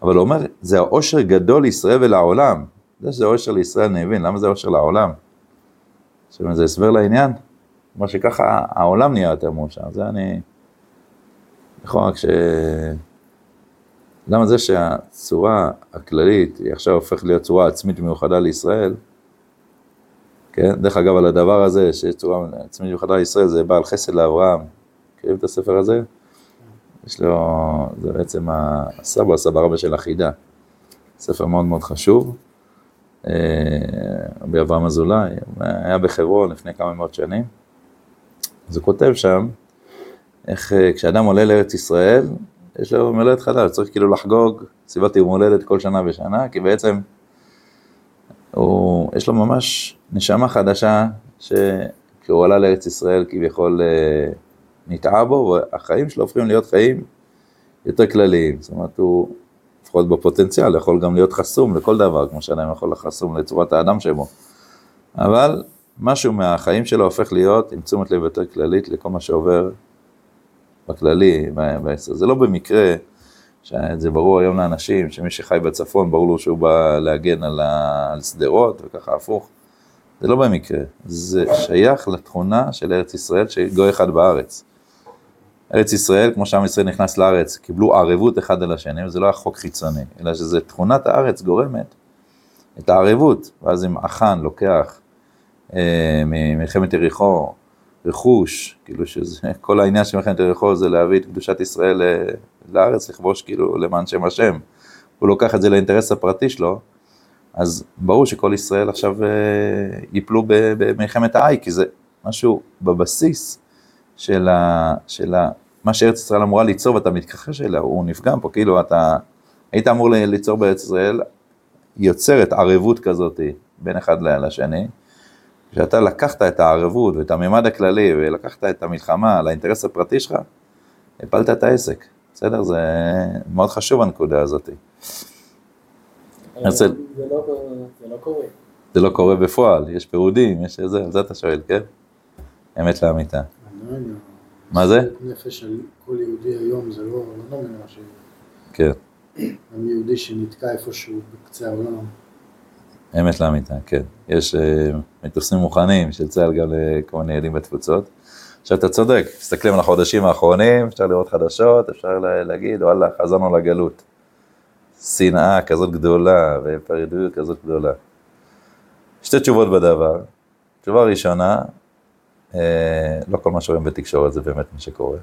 אבל הוא אומר, זה העושר גדול לישראל ולעולם. זה שזה עושר לישראל אני מבין, למה זה עושר לעולם? עכשיו, זה הסבר לעניין? כמו שככה העולם נהיה יותר מאושר, זה אני... נכון, רק ש... למה זה שהצורה הכללית היא עכשיו הופכת להיות צורה עצמית מיוחדה לישראל, כן? דרך אגב, על הדבר הזה, שיש צורה עצמית מיוחדה לישראל, זה בעל חסד לאברהם. מכירים את הספר הזה? יש לו, זה בעצם הסבא, הסבא רבא של החידה. ספר מאוד מאוד חשוב. אה, רבי אברהם אזולאי, היה בחברון לפני כמה מאות שנים. אז הוא כותב שם, איך אה, כשאדם עולה לארץ ישראל, יש לו יום הולדת חדש, צריך כאילו לחגוג סיבת יום הולדת כל שנה ושנה, כי בעצם הוא, יש לו ממש נשמה חדשה, שכשהוא עלה לארץ ישראל כביכול אה, נטעה בו, והחיים שלו הופכים להיות חיים יותר כלליים. זאת אומרת, הוא, לפחות בפוטנציאל, יכול גם להיות חסום לכל דבר, כמו שאדם יכול לחסום לצורת האדם שבו. אבל משהו מהחיים שלו הופך להיות עם תשומת לב יותר כללית לכל מה שעובר בכללי, בעשר. זה לא במקרה, זה ברור היום לאנשים, שמי שחי בצפון, ברור לו שהוא בא להגן. על שדרות, וככה הפוך. זה לא במקרה, זה שייך לתכונה של ארץ ישראל, שגוי אחד בארץ. ארץ ישראל, כמו שעם ישראל נכנס לארץ, קיבלו ערבות אחד על השני, וזה לא היה חוק חיצוני, אלא שזה תכונת הארץ גורמת את הערבות, ואז אם אחן לוקח אה, ממלחמת יריחו רכוש, כאילו שזה, כל העניין של מלחמת יריחו זה להביא את קדושת ישראל לארץ, לכבוש כאילו למען שם השם, הוא לוקח את זה לאינטרס הפרטי שלו, אז ברור שכל ישראל עכשיו אה, ייפלו במלחמת האי, כי זה משהו בבסיס של, ה, של ה, מה שארץ ישראל אמורה ליצור ואתה מתכחש אליה, הוא נפגם פה, כאילו אתה היית אמור ליצור בארץ ישראל, יוצרת ערבות כזאת בין אחד לשני, כשאתה לקחת את הערבות ואת הממד הכללי ולקחת את המלחמה לאינטרס הפרטי שלך, הפלת את העסק, בסדר? זה מאוד חשוב הנקודה הזאת. זה לא, לא קורה. זה לא קורה בפועל, יש פירודים, יש זה, על זה אתה שואל, כן? אמת לאמיתה. מה זה? נפש של כל יהודי היום זה לא, לא דומה למה ש... כן. גם יהודי שנתקע איפשהו בקצה העולם. אמת לאמיתה, כן. יש uh, מטוסים מוכנים של צה"ל גם לכל מיני ילדים בתפוצות. עכשיו אתה צודק, מסתכלים על החודשים האחרונים, אפשר לראות חדשות, אפשר להגיד, וואלה, חזרנו לגלות. שנאה כזאת גדולה ופרידות כזאת גדולה. שתי תשובות בדבר. תשובה ראשונה, אה, לא כל מה שרואים בתקשורת זה באמת מה שקורה.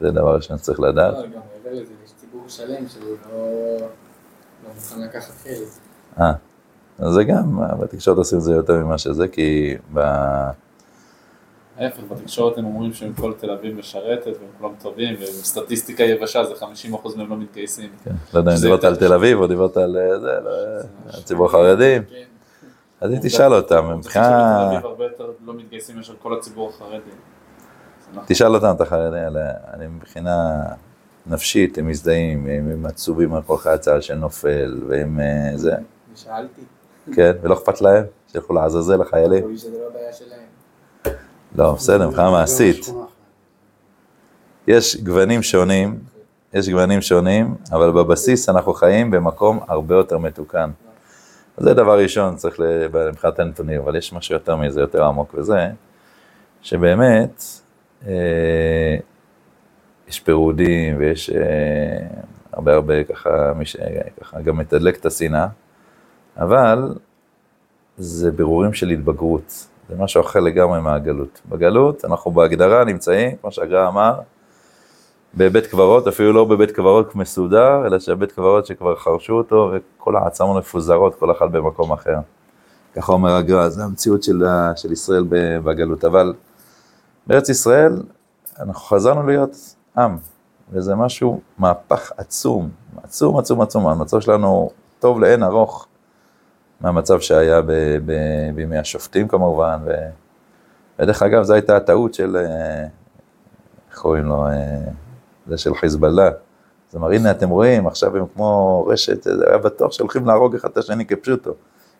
זה דבר ראשון שצריך לדעת. לא, גם מעבר לזה, יש ציבור שלם שהוא לא, מוכן לקחת חלק. אה, זה גם, בתקשורת עושים את זה יותר ממה שזה, כי ב... ההפך, בתקשורת הם אומרים שהם כל תל אביב משרתת והם כולם טובים, ובסטטיסטיקה יבשה זה 50% מהם לא מתגייסים. כן, לא יודע אם דיברת על תל אביב או דיברת על אה, זה, לא, הציבור החרדים. כן. אז אם תשאל אותם, מבחינה... בתל אביב הרבה יותר לא מתגייסים מאשר כל הציבור החרדי. תשאל אותם, את החרדים האלה, אני מבחינה נפשית, הם מזדהים, הם עצובים על כל חייל צה"ל שנופל, והם אה, זה. שאלתי. כן, ולא אכפת להם, שילכו לעזאזל שזה לא שלהם. לא, בסדר, מבחינה מעשית. יש גוונים שונים, יש גוונים שונים, אבל בבסיס אנחנו חיים במקום הרבה יותר מתוקן. זה דבר ראשון, צריך מבחינת הנתונים, אבל יש משהו יותר מזה, יותר עמוק וזה, שבאמת אה, יש פירודים ויש אה, הרבה הרבה ככה, מי שככה גם מתדלק את השנאה, אבל זה בירורים של התבגרות, זה משהו אחר לגמרי מהגלות. בגלות אנחנו בהגדרה נמצאים, כמו שהגר"א אמר, בבית קברות, אפילו לא בבית קברות מסודר, אלא שבית קברות שכבר חרשו אותו וכל העצמות מפוזרות, כל אחד במקום אחר. ככה אומר הגר"א, זו המציאות של, של ישראל בגלות. אבל בארץ ישראל אנחנו חזרנו להיות עם, וזה משהו, מהפך עצום, עצום עצום עצום, המצב שלנו טוב לאין ארוך מהמצב שהיה ב, ב, בימי השופטים כמובן, ו... ודרך אגב זו הייתה הטעות של, אה, איך קוראים לו, אה, זה של חיזבאללה. אז אמר, הנה אתם רואים, עכשיו הם כמו רשת, זה היה בטוח שהולכים להרוג אחד את השני כפשוטו.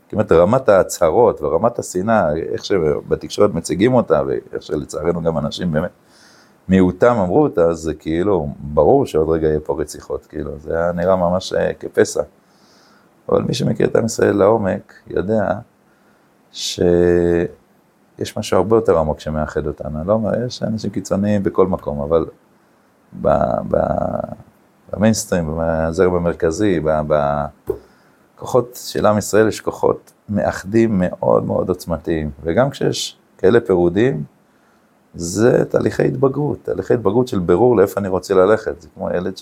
כמעט רמת ההצהרות ורמת השנאה, איך שבתקשורת מציגים אותה, ואיך שלצערנו גם אנשים באמת מיעוטם אמרו אותה, זה כאילו, ברור שעוד רגע יהיה פה רציחות, כאילו, זה היה נראה ממש אה, כפסע. אבל מי שמכיר את עם ישראל לעומק, יודע שיש משהו הרבה יותר עמוק שמאחד אותנו. אני לא אומר, יש אנשים קיצוניים בכל מקום, אבל במיינסטרים, בזרם המרכזי, בכוחות של עם ישראל יש כוחות מאחדים מאוד מאוד עוצמתיים, וגם כשיש כאלה פירודים, זה תהליכי התבגרות, תהליכי התבגרות של בירור לאיפה אני רוצה ללכת, זה כמו ילד,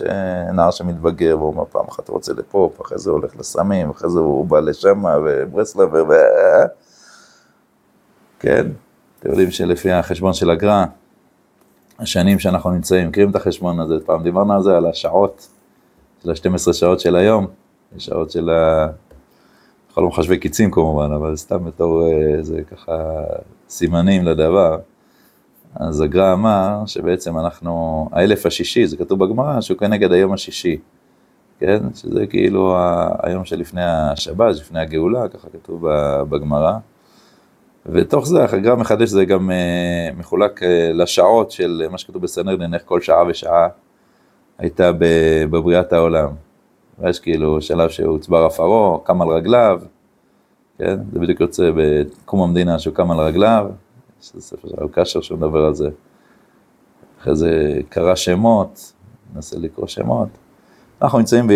נער שמתבגר, והוא אומר פעם אחת רוצה לפופ, אחרי זה הוא הולך לסמים, אחרי זה הוא בא לשמה וברסלב ו... כן, אתם יודעים שלפי החשבון של הגר"א, השנים שאנחנו נמצאים, מכירים את החשבון הזה, פעם דיברנו על זה, על השעות של ה-12 שעות של היום, השעות של ה... בכל לא מחשבי קיצים כמובן, אבל סתם בתור איזה ככה סימנים לדבר. אז הגר"א אמר שבעצם אנחנו, האלף השישי, זה כתוב בגמרא, שהוא כנגד היום השישי, כן? שזה כאילו היום שלפני השבת, לפני הגאולה, ככה כתוב בגמרא. ותוך זה הגר"א מחדש זה גם אה, מחולק אה, לשעות של מה שכתוב בסנרדין, איך כל שעה ושעה הייתה בבריאת העולם. ויש כאילו שלב שהוצבר עפרו, קם על רגליו, כן? זה בדיוק יוצא בקום המדינה שהוא קם על רגליו, יש ספר של קשר שמדבר על זה. אחרי זה קרא שמות, ננסה לקרוא שמות. אנחנו נמצאים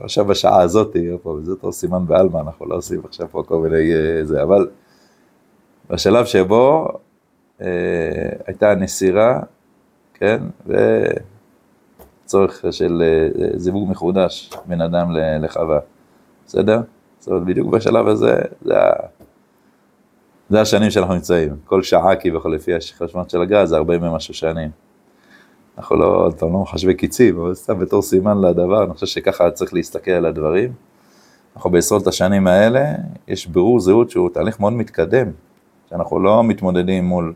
עכשיו בשעה הזאת, וזה אותו סימן בעלמא, אנחנו לא עושים עכשיו פה כל מיני אה, זה, אבל בשלב שבו אה, הייתה נסירה, כן, וצורך של אה, זיווג מחודש בין אדם לחווה, בסדר? זאת אומרת, בדיוק בשלב הזה, זה, זה השנים שאנחנו נמצאים. כל שעה כביכול לפי החשבונות של הגז זה 40 ומשהו שנים. אנחנו לא, פעם, לא מחשבי קיצים, אבל סתם בתור סימן לדבר, אני חושב שככה צריך להסתכל על הדברים. אנחנו בעשרות השנים האלה, יש בירור זהות שהוא תהליך מאוד מתקדם, שאנחנו לא מתמודדים מול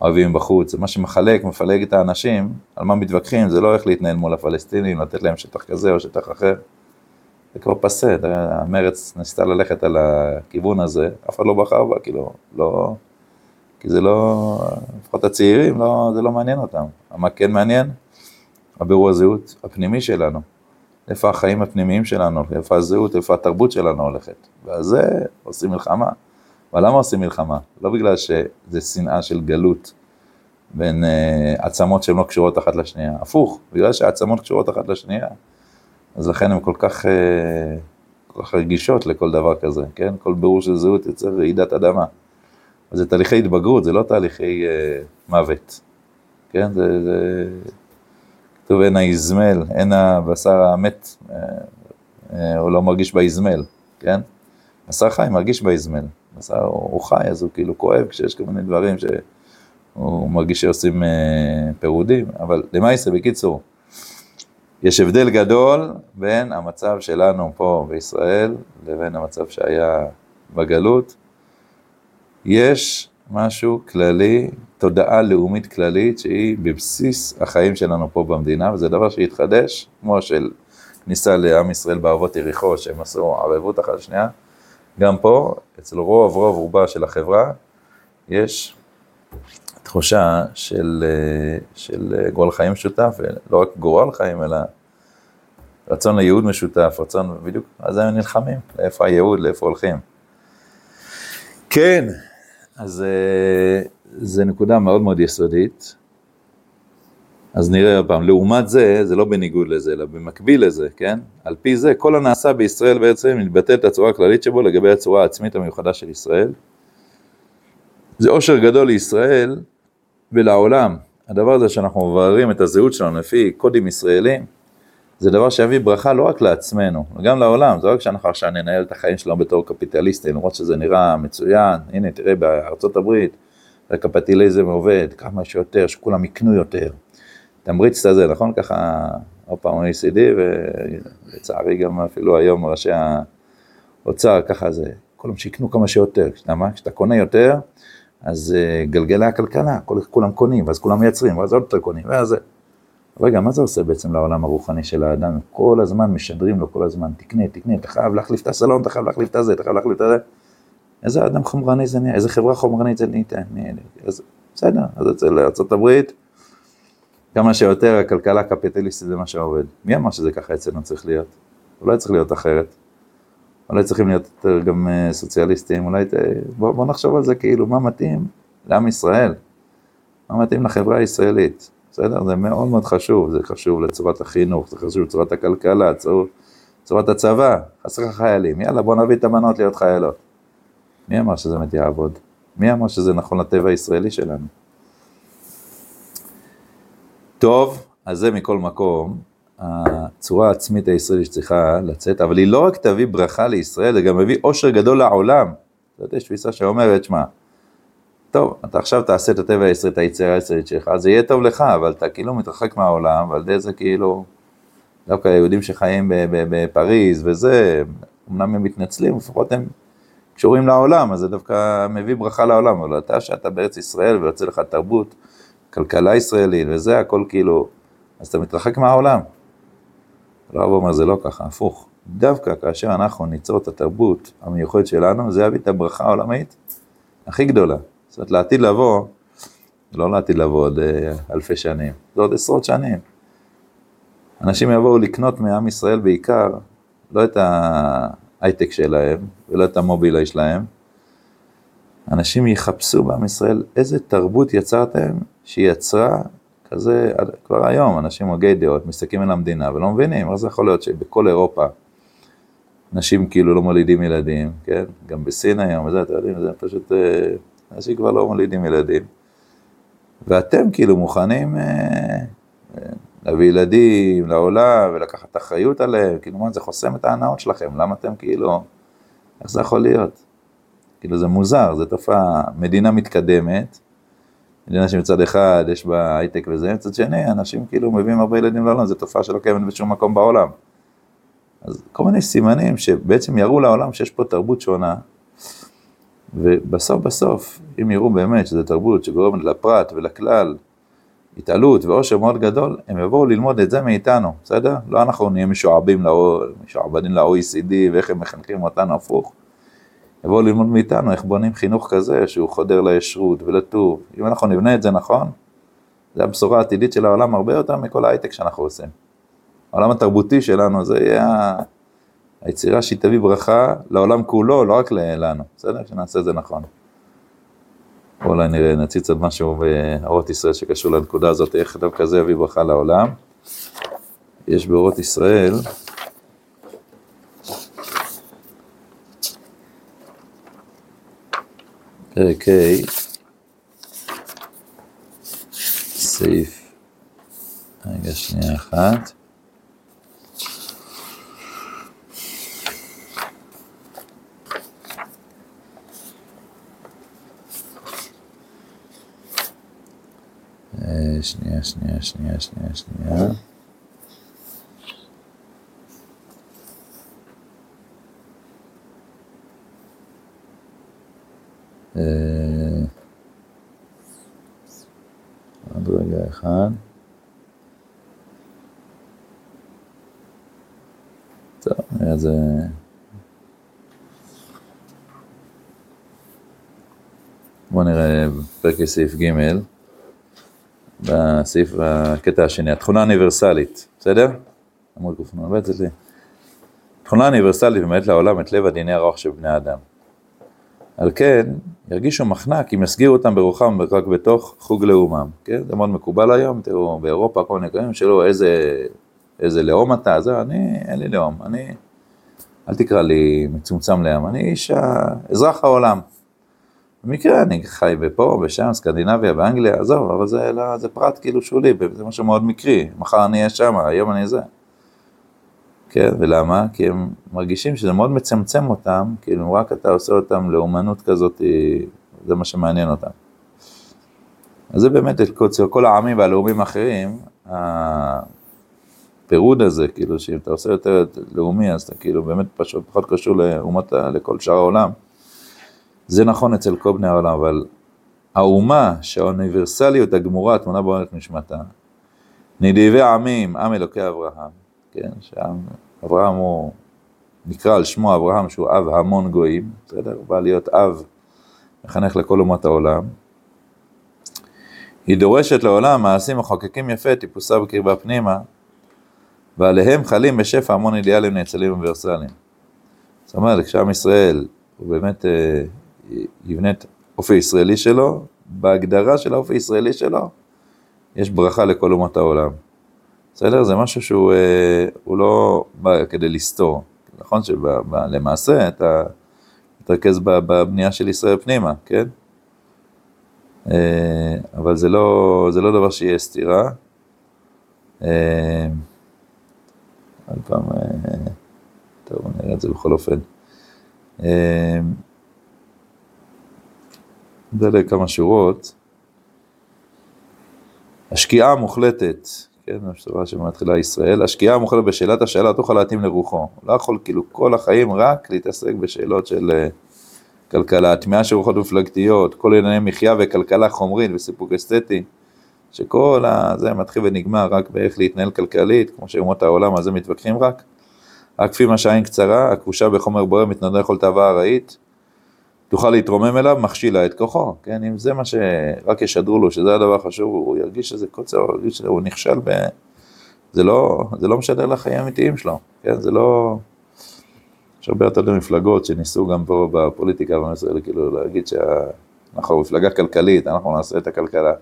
אוהבים בחוץ, זה מה שמחלק, מפלג את האנשים, על מה מתווכחים, זה לא איך להתנהל מול הפלסטינים, לתת להם שטח כזה או שטח אחר. זה כבר פסה, המרץ ניסתה ללכת על הכיוון הזה, אף אחד לא בחר בה, כאילו, לא... כי זה לא, לפחות הצעירים, לא, זה לא מעניין אותם. מה כן מעניין? הבירור הזהות הפנימי שלנו. איפה החיים הפנימיים שלנו, איפה הזהות, איפה התרבות שלנו הולכת. ועל זה עושים מלחמה. אבל למה עושים מלחמה? לא בגלל שזה שנאה של גלות בין uh, עצמות שהן לא קשורות אחת לשנייה. הפוך, בגלל שהעצמות קשורות אחת לשנייה. אז לכן הן כל כך, uh, כל כך רגישות לכל דבר כזה, כן? כל בירור של זהות יוצר רעידת אדמה. זה תהליכי התבגרות, זה לא תהליכי uh, מוות, כן? זה, זה... כתוב אין האזמל, אין הבשר המת, uh, הוא לא מרגיש באזמל, כן? בשר חי מרגיש באזמל, בשר הוא חי, אז הוא כאילו כואב כשיש כל מיני דברים שהוא מרגיש שעושים uh, פירודים, אבל למעשה, בקיצור, יש הבדל גדול בין המצב שלנו פה בישראל לבין המצב שהיה בגלות. יש משהו כללי, תודעה לאומית כללית שהיא בבסיס החיים שלנו פה במדינה, וזה דבר שהתחדש, כמו של כניסה לעם ישראל בערבות יריחו, שהם עשו ערבות אחת לשנייה. גם פה, אצל רוב רוב רובה של החברה, יש תחושה של, של גורל חיים משותף, ולא רק גורל חיים, אלא רצון לייעוד משותף, רצון, בדיוק, אז הם נלחמים, לאיפה הייעוד, לאיפה הולכים. כן, אז אה, זו נקודה מאוד מאוד יסודית. אז נראה עוד פעם, לעומת זה, זה לא בניגוד לזה, אלא במקביל לזה, כן? על פי זה, כל הנעשה בישראל בעצם מתבטא את הצורה הכללית שבו לגבי הצורה העצמית המיוחדה של ישראל. זה עושר גדול לישראל ולעולם. הדבר הזה שאנחנו מבררים את הזהות שלנו לפי קודים ישראלים, זה דבר שיביא ברכה לא רק לעצמנו, גם לעולם, זה לא רק שאנחנו עכשיו ננהל את החיים שלנו בתור קפיטליסטים, למרות שזה נראה מצוין, הנה תראה בארצות הברית, הקפיטליזם עובד, כמה שיותר, שכולם יקנו יותר. תמריץ את זה, נכון? ככה, עוד פעם ה-OECD, ולצערי גם אפילו היום ראשי האוצר, ככה זה, כולם שיקנו כמה שיותר, למה? כשאתה קונה יותר, אז אה, גלגלי הכלכלה, כולם קונים, ואז כולם מייצרים, ואז עוד יותר קונים, ואז. רגע, מה זה עושה בעצם לעולם הרוחני של האדם? כל הזמן משדרים לו, כל הזמן, תקנה, תקנה, אתה חייב להחליף את הסלון, אתה חייב להחליף את הזה, אתה חייב להחליף את זה. איזה אדם חומרני זה נהיה, איזה חברה חומרנית זה נהייתה. אז בסדר, אז אצל ארה"ב, כמה שיותר הכלכלה הקפיטליסטית זה מה שעובד. מי אמר שזה ככה אצלנו צריך להיות? אולי צריך להיות אחרת. אולי צריכים להיות יותר גם אה, סוציאליסטים, אולי, בוא, בוא נחשוב על זה כאילו, מה מתאים לעם ישראל? מה מתאים לחברה הישראלית? בסדר? זה מאוד מאוד חשוב, זה חשוב לצורת החינוך, זה חשוב לצורת הכלכלה, צור, צורת הצבא, חסר חיילים, יאללה בוא נביא את הבנות להיות חיילות. מי אמר שזה באמת יעבוד? מי אמר שזה נכון לטבע הישראלי שלנו? טוב, אז זה מכל מקום, הצורה העצמית הישראלית שצריכה לצאת, אבל היא לא רק תביא ברכה לישראל, זה גם מביא עושר גדול לעולם. זאת יש תפיסה שאומרת, שמע, טוב, אתה עכשיו תעשה את הטבע הישראלי, את היצירה הישראלית שלך, זה יהיה טוב לך, אבל אתה כאילו מתרחק מהעולם, ועל ידי זה כאילו, דווקא היהודים שחיים בפריז וזה, אמנם הם מתנצלים, לפחות הם קשורים לעולם, אז זה דווקא מביא ברכה לעולם, אבל אתה שאתה בארץ ישראל ויוצא לך תרבות, כלכלה ישראלית וזה, הכל כאילו, אז אתה מתרחק מהעולם. הרב אומר, זה לא ככה, הפוך. דווקא כאשר אנחנו ניצור את התרבות המיוחדת שלנו, זה יביא את הברכה העולמית הכי גדולה. זאת אומרת, לעתיד לבוא, לא לעתיד לבוא עוד אה, אלפי שנים, זה עוד עשרות שנים. אנשים יבואו לקנות מעם ישראל בעיקר, לא את ההייטק שלהם ולא את המובילאי שלהם. אנשים יחפשו בעם ישראל איזה תרבות יצרתם שהיא יצרה כזה, כבר היום אנשים הוגי דעות מסתכלים על המדינה ולא מבינים, איך זה יכול להיות שבכל אירופה אנשים כאילו לא מולידים ילדים, כן? גם בסין היום, וזה, אתם יודעים, זה פשוט, אה, אנשים כבר לא מולידים ילדים. ואתם כאילו מוכנים אה, אה, להביא ילדים לעולם ולקחת אחריות עליהם, כאילו מה זה חוסם את ההנאות שלכם, למה אתם כאילו, איך זה יכול להיות? כאילו זה מוזר, זו תופעה, מדינה מתקדמת, מדינה שמצד אחד יש בה הייטק וזה, מצד שני אנשים כאילו מביאים הרבה ילדים לעולם, זו תופעה שלא קיימת בשום מקום בעולם. אז כל מיני סימנים שבעצם יראו לעולם שיש פה תרבות שונה, ובסוף בסוף, אם יראו באמת שזו תרבות שגורמת לפרט ולכלל התעלות ועושר מאוד גדול, הם יבואו ללמוד את זה מאיתנו, בסדר? לא אנחנו נהיה משועבדים, ל-OECD ואיך הם מחנכים אותנו הפוך. יבואו ללמוד מאיתנו איך בונים חינוך כזה שהוא חודר לישרות ולטוב. אם אנחנו נבנה את זה נכון, זה הבשורה העתידית של העולם הרבה יותר מכל ההייטק שאנחנו עושים. העולם התרבותי שלנו זה יהיה היצירה שהיא תביא ברכה לעולם כולו, לא רק לנו, בסדר? שנעשה את זה נכון. אולי נראה, נציץ עוד משהו באורות ישראל שקשור לנקודה הזאת, איך דווקא זה יביא ברכה לעולם. יש באורות ישראל, פרק ה', סעיף, רגע שנייה אחת. שנייה, שנייה, שנייה, שנייה, שנייה. עוד רגע אחד. טוב, זה... בואו נראה פרק סעיף ג' בסעיף, הקטע השני, התכונה האוניברסלית, בסדר? עמוד קנ"ב אצלי. תכונה אוניברסלית באמת לעולם את לב הדיני הרוח של בני אדם. על כן, ירגישו מחנק אם יסגירו אותם ברוחם רק בתוך חוג לאומם, כן? זה מאוד מקובל היום, תראו, באירופה כל מיני קוראים שלו, איזה, איזה לאום אתה, זהו, אני, אין לי לאום, אני, אל תקרא לי מצומצם לעם, אני איש, אזרח העולם. במקרה אני חי בפה, בשם, סקנדינביה, באנגליה, עזוב, אבל זה, לא, זה פרט כאילו שולי, זה משהו מאוד מקרי, מחר אני אהיה שם, היום אני זה. כן, ולמה? כי הם מרגישים שזה מאוד מצמצם אותם, כאילו רק אתה עושה אותם לאומנות כזאת, זה מה שמעניין אותם. אז זה באמת אצל כל העמים והלאומים האחרים, הפירוד הזה, כאילו שאם אתה עושה יותר לאומי, אז אתה כאילו באמת פשוט פחות קשור לאומות, לכל שאר העולם. זה נכון אצל כל בני העולם, אבל האומה שהאוניברסליות הגמורה טמונה בעונת נשמתה, נדיבי עמים, עם אלוקי אברהם, כן, שאברהם הוא נקרא על שמו אברהם שהוא אב המון גויים, בסדר? הוא בא להיות אב, מחנך לכל אומות העולם. היא דורשת לעולם מעשים מחוקקים יפה, טיפוסה בקרבה פנימה, ועליהם חלים בשפע המון אידיאלים נאצלים אוניברסליים. זאת אומרת, כשעם ישראל הוא באמת אה, יבנה את האופי הישראלי שלו, בהגדרה של האופי הישראלי שלו, יש ברכה לכל אומות העולם. בסדר? זה משהו שהוא אה, לא בא כדי לסתור. נכון שלמעשה אתה מתרכז בבנייה של ישראל פנימה, כן? אה, אבל זה לא, זה לא דבר שיהיה סתירה. אה, עוד פעם, טוב, נראה את זה בכל אופן. נדלג כמה שורות. השקיעה המוחלטת, כן, השורה שמתחילה ישראל, השקיעה המוחלטת בשאלת השאלה תוכל להתאים לרוחו. הוא לא יכול כאילו כל החיים רק להתעסק בשאלות של, כלכלה, טמיעה של רוחות מפלגתיות, כל ענייני מחיה וכלכלה חומרית וסיפוק אסתטי, שכל הזה מתחיל ונגמר רק באיך להתנהל כלכלית, כמו שאומות העולם על זה מתווכחים רק, רק כפי מה שהעין קצרה, הכבושה בחומר בוער מתנדנד לכל תאווה ארעית, תוכל להתרומם אליו, מכשילה את כוחו, כן, אם זה מה שרק ישדרו לו, שזה הדבר החשוב, הוא ירגיש שזה קוצר, הוא ירגיש שהוא נכשל ב... זה לא, זה לא משדר לחיים האמיתיים שלו, כן, זה לא... יש הרבה יותר מפלגות שניסו גם פה בפוליטיקה בישראל, כאילו להגיד שאנחנו מפלגה כלכלית, אנחנו נעשה את הכלכלה.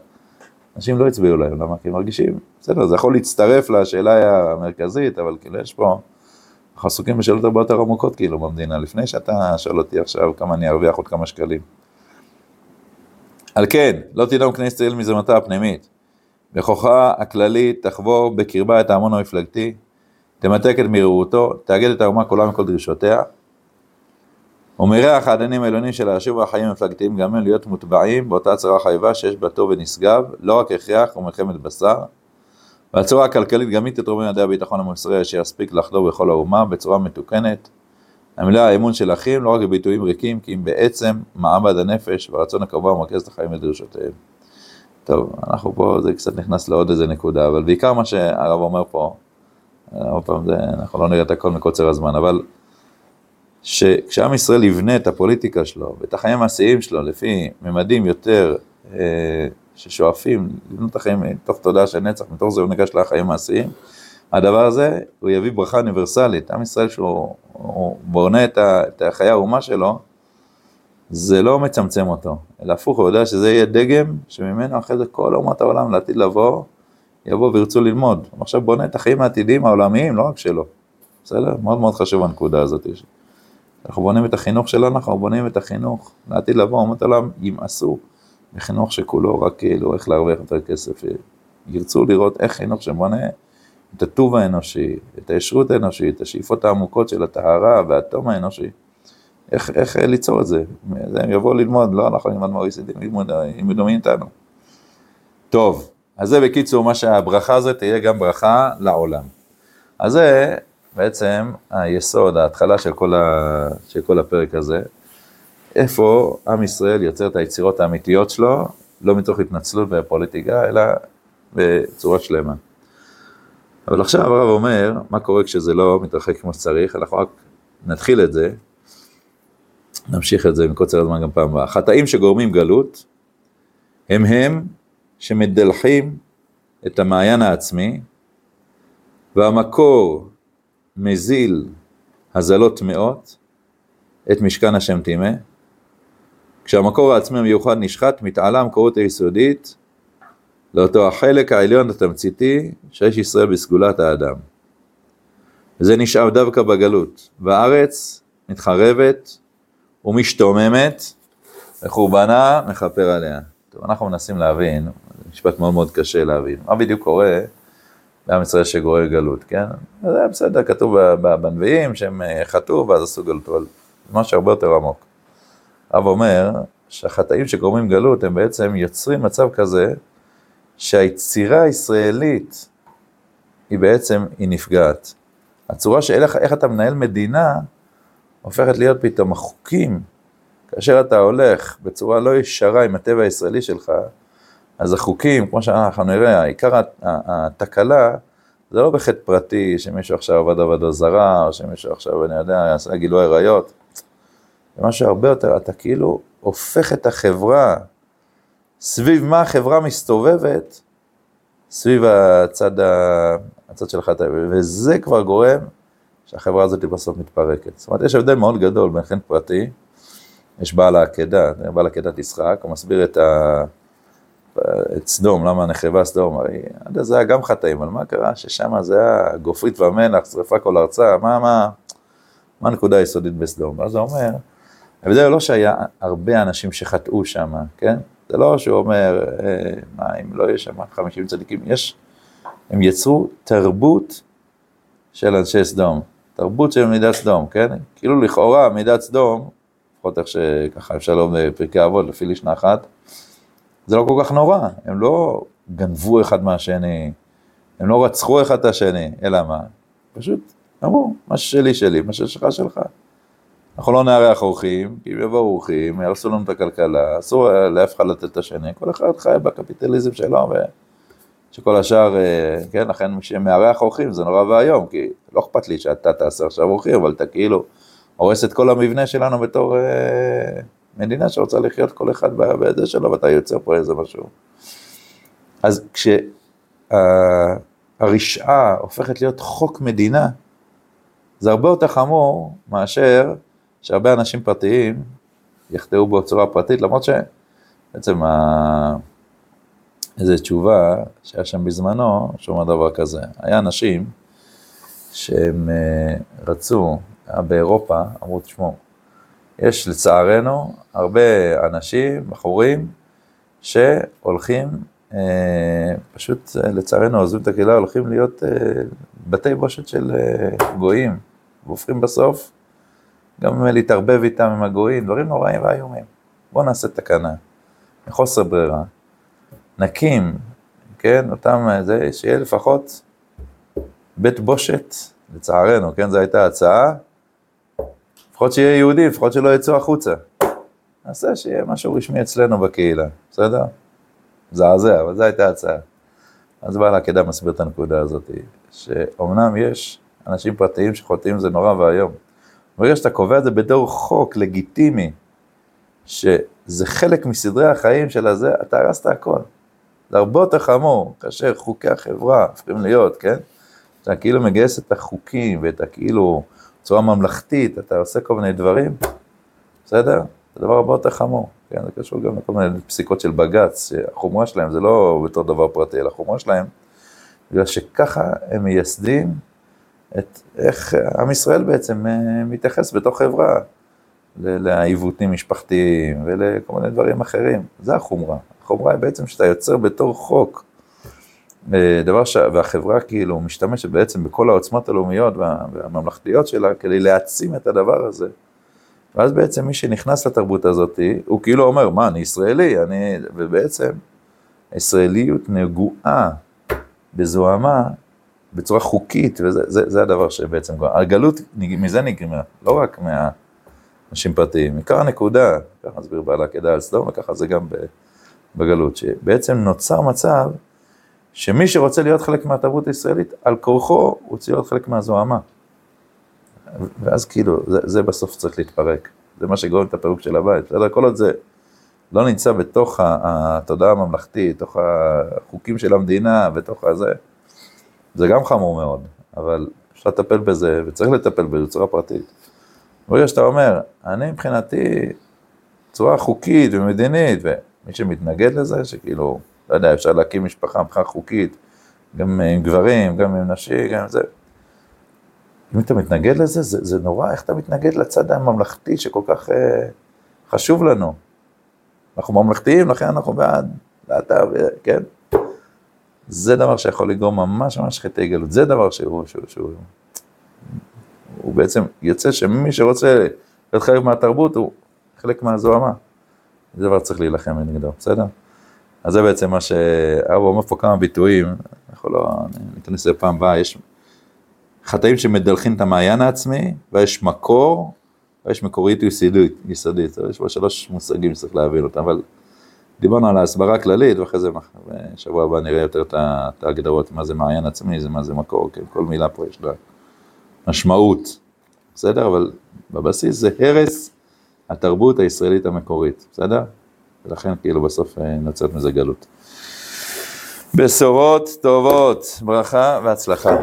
אנשים לא הצביעו להם, למה? כי הם מרגישים, בסדר, זה יכול להצטרף לשאלה המרכזית, אבל כאילו יש פה, אנחנו עסוקים בשאלות הרבה יותר עמוקות כאילו במדינה, לפני שאתה שואל אותי עכשיו כמה אני ארוויח עוד כמה שקלים. על כן, לא תדעו כנסת ישראל מזמתה הפנימית. בכוחה הכללית תחבור בקרבה את ההמון המפלגתי, תמתק את מהירותו, תאגד את האומה כולה מכל דרישותיה. ומריח העדנים העליונים של השוב החיים המפלגתיים גם הם להיות מוטבעים באותה צרה חייבה שיש בה טוב ונשגב, לא רק הכרח ומלחמת בשר. והצורה הכלכלית גם היא תתרום לידי הביטחון המוסרי אשר יספיק לחדור בכל האומה בצורה מתוקנת. המילה האמון של אחים לא רק בביטויים ריקים, כי אם בעצם מעמד הנפש והרצון הקבוע מרכז את החיים ודרישותיהם. טוב, אנחנו פה, זה קצת נכנס לעוד איזה נקודה, אבל בעיקר מה שהרב אומר פה, עוד פעם, זה, אנחנו לא נראה את הכל מקוצר הזמן, אבל שכשעם ישראל יבנה את הפוליטיקה שלו ואת החיים המעשיים שלו לפי ממדים יותר אה, ששואפים לבנות את החיים מתוך תודעה של נצח, מתוך זה הוא ניגש לחיים המעשיים, הדבר הזה, הוא יביא ברכה אוניברסלית. עם ישראל, שהוא בונה את, את חיי האומה שלו, זה לא מצמצם אותו, אלא הפוך, הוא יודע שזה יהיה דגם שממנו אחרי זה כל אומות העולם לעתיד לבוא, יבוא וירצו ללמוד. הוא עכשיו בונה את החיים העתידיים העולמיים, לא רק שלו. בסדר? מאוד מאוד חשוב הנקודה הזאת. אנחנו בונים את החינוך שלנו, אנחנו בונים את החינוך לעתיד לבוא, אומות העולם ימאסו בחינוך שכולו רק כאילו איך להרוויח יותר כסף. ירצו לראות איך חינוך שבונה את הטוב האנושי, את הישרות האנושית, את השאיפות העמוקות של הטהרה והתום האנושי. איך, איך ליצור את זה. הם יבואו ללמוד, לא אנחנו נלמד מה-OECD, הם ילמדו מאיתנו. טוב, אז זה בקיצור מה שהברכה הזאת תהיה גם ברכה לעולם. אז זה בעצם היסוד, ההתחלה של כל, ה, של כל הפרק הזה. איפה עם ישראל יוצר את היצירות האמיתיות שלו, לא מתוך התנצלות ופוליטיקה, אלא בצורה שלמה. אבל עכשיו הרב אומר, מה קורה כשזה לא מתרחק כמו שצריך, אנחנו רק נתחיל את זה, נמשיך את זה מקוצר הזמן גם פעם הבאה. חטאים שגורמים גלות, הם הם שמדלחים את המעיין העצמי, והמקור מזיל הזלות טמאות את משכן השם טימא. כשהמקור העצמי המיוחד נשחט, מתעלה המקורות היסודית לאותו החלק העליון התמציתי שיש ישראל בסגולת האדם. וזה נשאב דווקא בגלות, והארץ מתחרבת ומשתוממת, וחורבנה מכפר עליה. טוב, אנחנו מנסים להבין, זה משפט מאוד מאוד קשה להבין, מה בדיוק קורה לעם ישראל שגורר גלות, כן? זה בסדר, כתוב בנביאים שהם אה, חטאו ואז עשו גלות, אבל משהו הרבה יותר עמוק. אב אומר שהחטאים שגורמים גלות הם בעצם יוצרים מצב כזה שהיצירה הישראלית היא בעצם, היא נפגעת. הצורה של איך, אתה מנהל מדינה הופכת להיות פתאום החוקים, כאשר אתה הולך בצורה לא ישרה עם הטבע הישראלי שלך, אז החוקים, כמו שאנחנו נראה, עיקר התקלה זה לא בחטא פרטי, שמישהו עכשיו עבד עבודה זרה, או שמישהו עכשיו, אני יודע, יעשה גילוי עריות. זה משהו הרבה יותר, אתה כאילו הופך את החברה, סביב מה החברה מסתובבת, סביב הצד, ה... הצד שלך, וזה כבר גורם שהחברה הזאת בסוף מתפרקת. זאת אומרת, יש הבדל מאוד גדול בין חן פרטי, יש בעל העקדה, בעל עקדת יצחק, הוא מסביר את, ה... את סדום, למה נחרבה סדום, הרי זה היה גם חטאים, אבל מה קרה? ששם זה היה גופרית ומלח, שרפה כל ארצה, מה, מה, מה הנקודה היסודית בסדום? ואז הוא אומר, ההבדל לא שהיה הרבה אנשים שחטאו שם, כן? זה לא שהוא אומר, אה, מה, אם לא יש שם 50 צדיקים, יש, הם יצרו תרבות של אנשי סדום, תרבות של מידת סדום, כן? כאילו לכאורה מידת סדום, לפחות איך שככה אפשר לומר בפרקי אבות, לפי לשנה אחת, זה לא כל כך נורא, הם לא גנבו אחד מהשני, הם לא רצחו אחד את השני, אלא מה? פשוט אמרו, מה ששלי שלי, מה ששלך שלך. אנחנו לא נארח אורחים, כי יבואו אורחים, יהרסו לנו את הכלכלה, אסור לאף אחד לתת את השני, כל אחד חי בקפיטליזם שלו, ושכל השאר, אה, כן, לכן מי שמארח אורחים זה נורא ואיום, כי לא אכפת לי שאתה תעשה עכשיו אורחים, אבל אתה כאילו הורס את כל המבנה שלנו בתור אה, מדינה שרוצה לחיות כל אחד בזה שלו, ואתה יוצר פה איזה משהו. אז כשהרשעה הופכת להיות חוק מדינה, זה הרבה יותר חמור מאשר שהרבה אנשים פרטיים יחטאו בצורה פרטית, למרות שבעצם ה... איזו תשובה שהיה שם בזמנו, שאומר דבר כזה. היה אנשים שהם אה, רצו, באירופה, אמרו, תשמעו, יש לצערנו הרבה אנשים, בחורים, שהולכים, אה, פשוט אה, לצערנו עוזבים את הקהילה, הולכים להיות בתי בושת של גויים, והופכים בסוף גם להתערבב איתם עם הגויים, דברים נוראים ואיומים. בואו נעשה תקנה, מחוסר ברירה, נקים, כן, אותם, זה, שיהיה לפחות בית בושת, לצערנו, כן, זו הייתה הצעה, לפחות שיהיה יהודי, לפחות שלא יצאו החוצה. נעשה שיהיה משהו רשמי אצלנו בקהילה, בסדר? מזעזע, אבל זו הייתה הצעה. אז בעל העקדה מסביר את הנקודה הזאת, שאומנם יש אנשים פרטיים שחוטאים זה נורא ואיום. ברגע שאתה קובע את זה בתור חוק לגיטימי, שזה חלק מסדרי החיים של הזה, אתה הרסת הכל. זה הרבה יותר חמור, כאשר חוקי החברה הופכים להיות, כן? אתה כאילו מגייס את החוקים ואת הכאילו בצורה ממלכתית, אתה עושה כל מיני דברים, בסדר? זה דבר הרבה יותר חמור, כן? זה קשור גם לכל מיני פסיקות של בג"ץ, שהחומרה שלהם זה לא בתור דבר פרטי, אלא החומרה שלהם, בגלל שככה הם מייסדים את איך עם ישראל בעצם אה, מתייחס בתוך חברה לעיוותים משפחתיים ולכל מיני דברים אחרים. זה החומרה. החומרה היא בעצם שאתה יוצר בתור חוק אה, דבר ש... והחברה כאילו משתמשת בעצם בכל העוצמות הלאומיות והממלכתיות שלה כדי להעצים את הדבר הזה. ואז בעצם מי שנכנס לתרבות הזאת, הוא כאילו אומר, מה, אני ישראלי, אני... ובעצם הישראליות נגועה בזוהמה בצורה חוקית, וזה זה, זה הדבר שבעצם, הגלות מזה נגמרה, לא רק מהאנשים פרטיים, עיקר הנקודה, ככה מסביר בעל העקדה על סדום, וככה זה גם בגלות, שבעצם נוצר מצב שמי שרוצה להיות חלק מהתרבות הישראלית, על כורחו הוא צריך להיות חלק מהזוהמה. ואז כאילו, זה, זה בסוף צריך להתפרק, זה מה שגורם את הפירוק של הבית, בסדר? כל עוד זה לא נמצא בתוך התודעה הממלכתית, בתוך החוקים של המדינה, בתוך הזה, זה גם חמור מאוד, אבל אפשר לטפל בזה, וצריך לטפל בזה בצורה פרטית. ברגע שאתה אומר, אני מבחינתי, צורה חוקית ומדינית, ומי שמתנגד לזה, שכאילו, לא יודע, אפשר להקים משפחה מבחינה חוקית, גם עם גברים, גם עם נשים, גם עם זה. אם אתה מתנגד לזה, זה, זה נורא, איך אתה מתנגד לצד הממלכתי שכל כך אה, חשוב לנו. אנחנו ממלכתיים, לכן אנחנו בעד, ואתה, כן? זה דבר שיכול לגרום ממש ממש חטאי גלות, זה דבר שהוא, שהוא, שהוא, הוא בעצם יוצא שמי שרוצה להיות חלק מהתרבות הוא חלק מהזוהמה. זה דבר צריך להילחם נגדו, בסדר? אז זה בעצם מה שאבו אומר פה כמה ביטויים, אנחנו לא ניכנס לזה פעם הבאה, יש חטאים שמדלחים את המעיין העצמי, ויש מקור, ויש מקורית יסודית, יסודית, יש פה שלוש מושגים שצריך להבין אותם, אבל דיברנו על ההסברה הכללית, ואחרי זה בשבוע הבא נראה יותר את ההגדרות, מה זה מעיין עצמי, זה מה זה מקור, כן, כל מילה פה יש לה משמעות, בסדר? אבל בבסיס זה הרס התרבות הישראלית המקורית, בסדר? ולכן כאילו בסוף אה, נוצרת מזה גלות. בשורות טובות, ברכה והצלחה.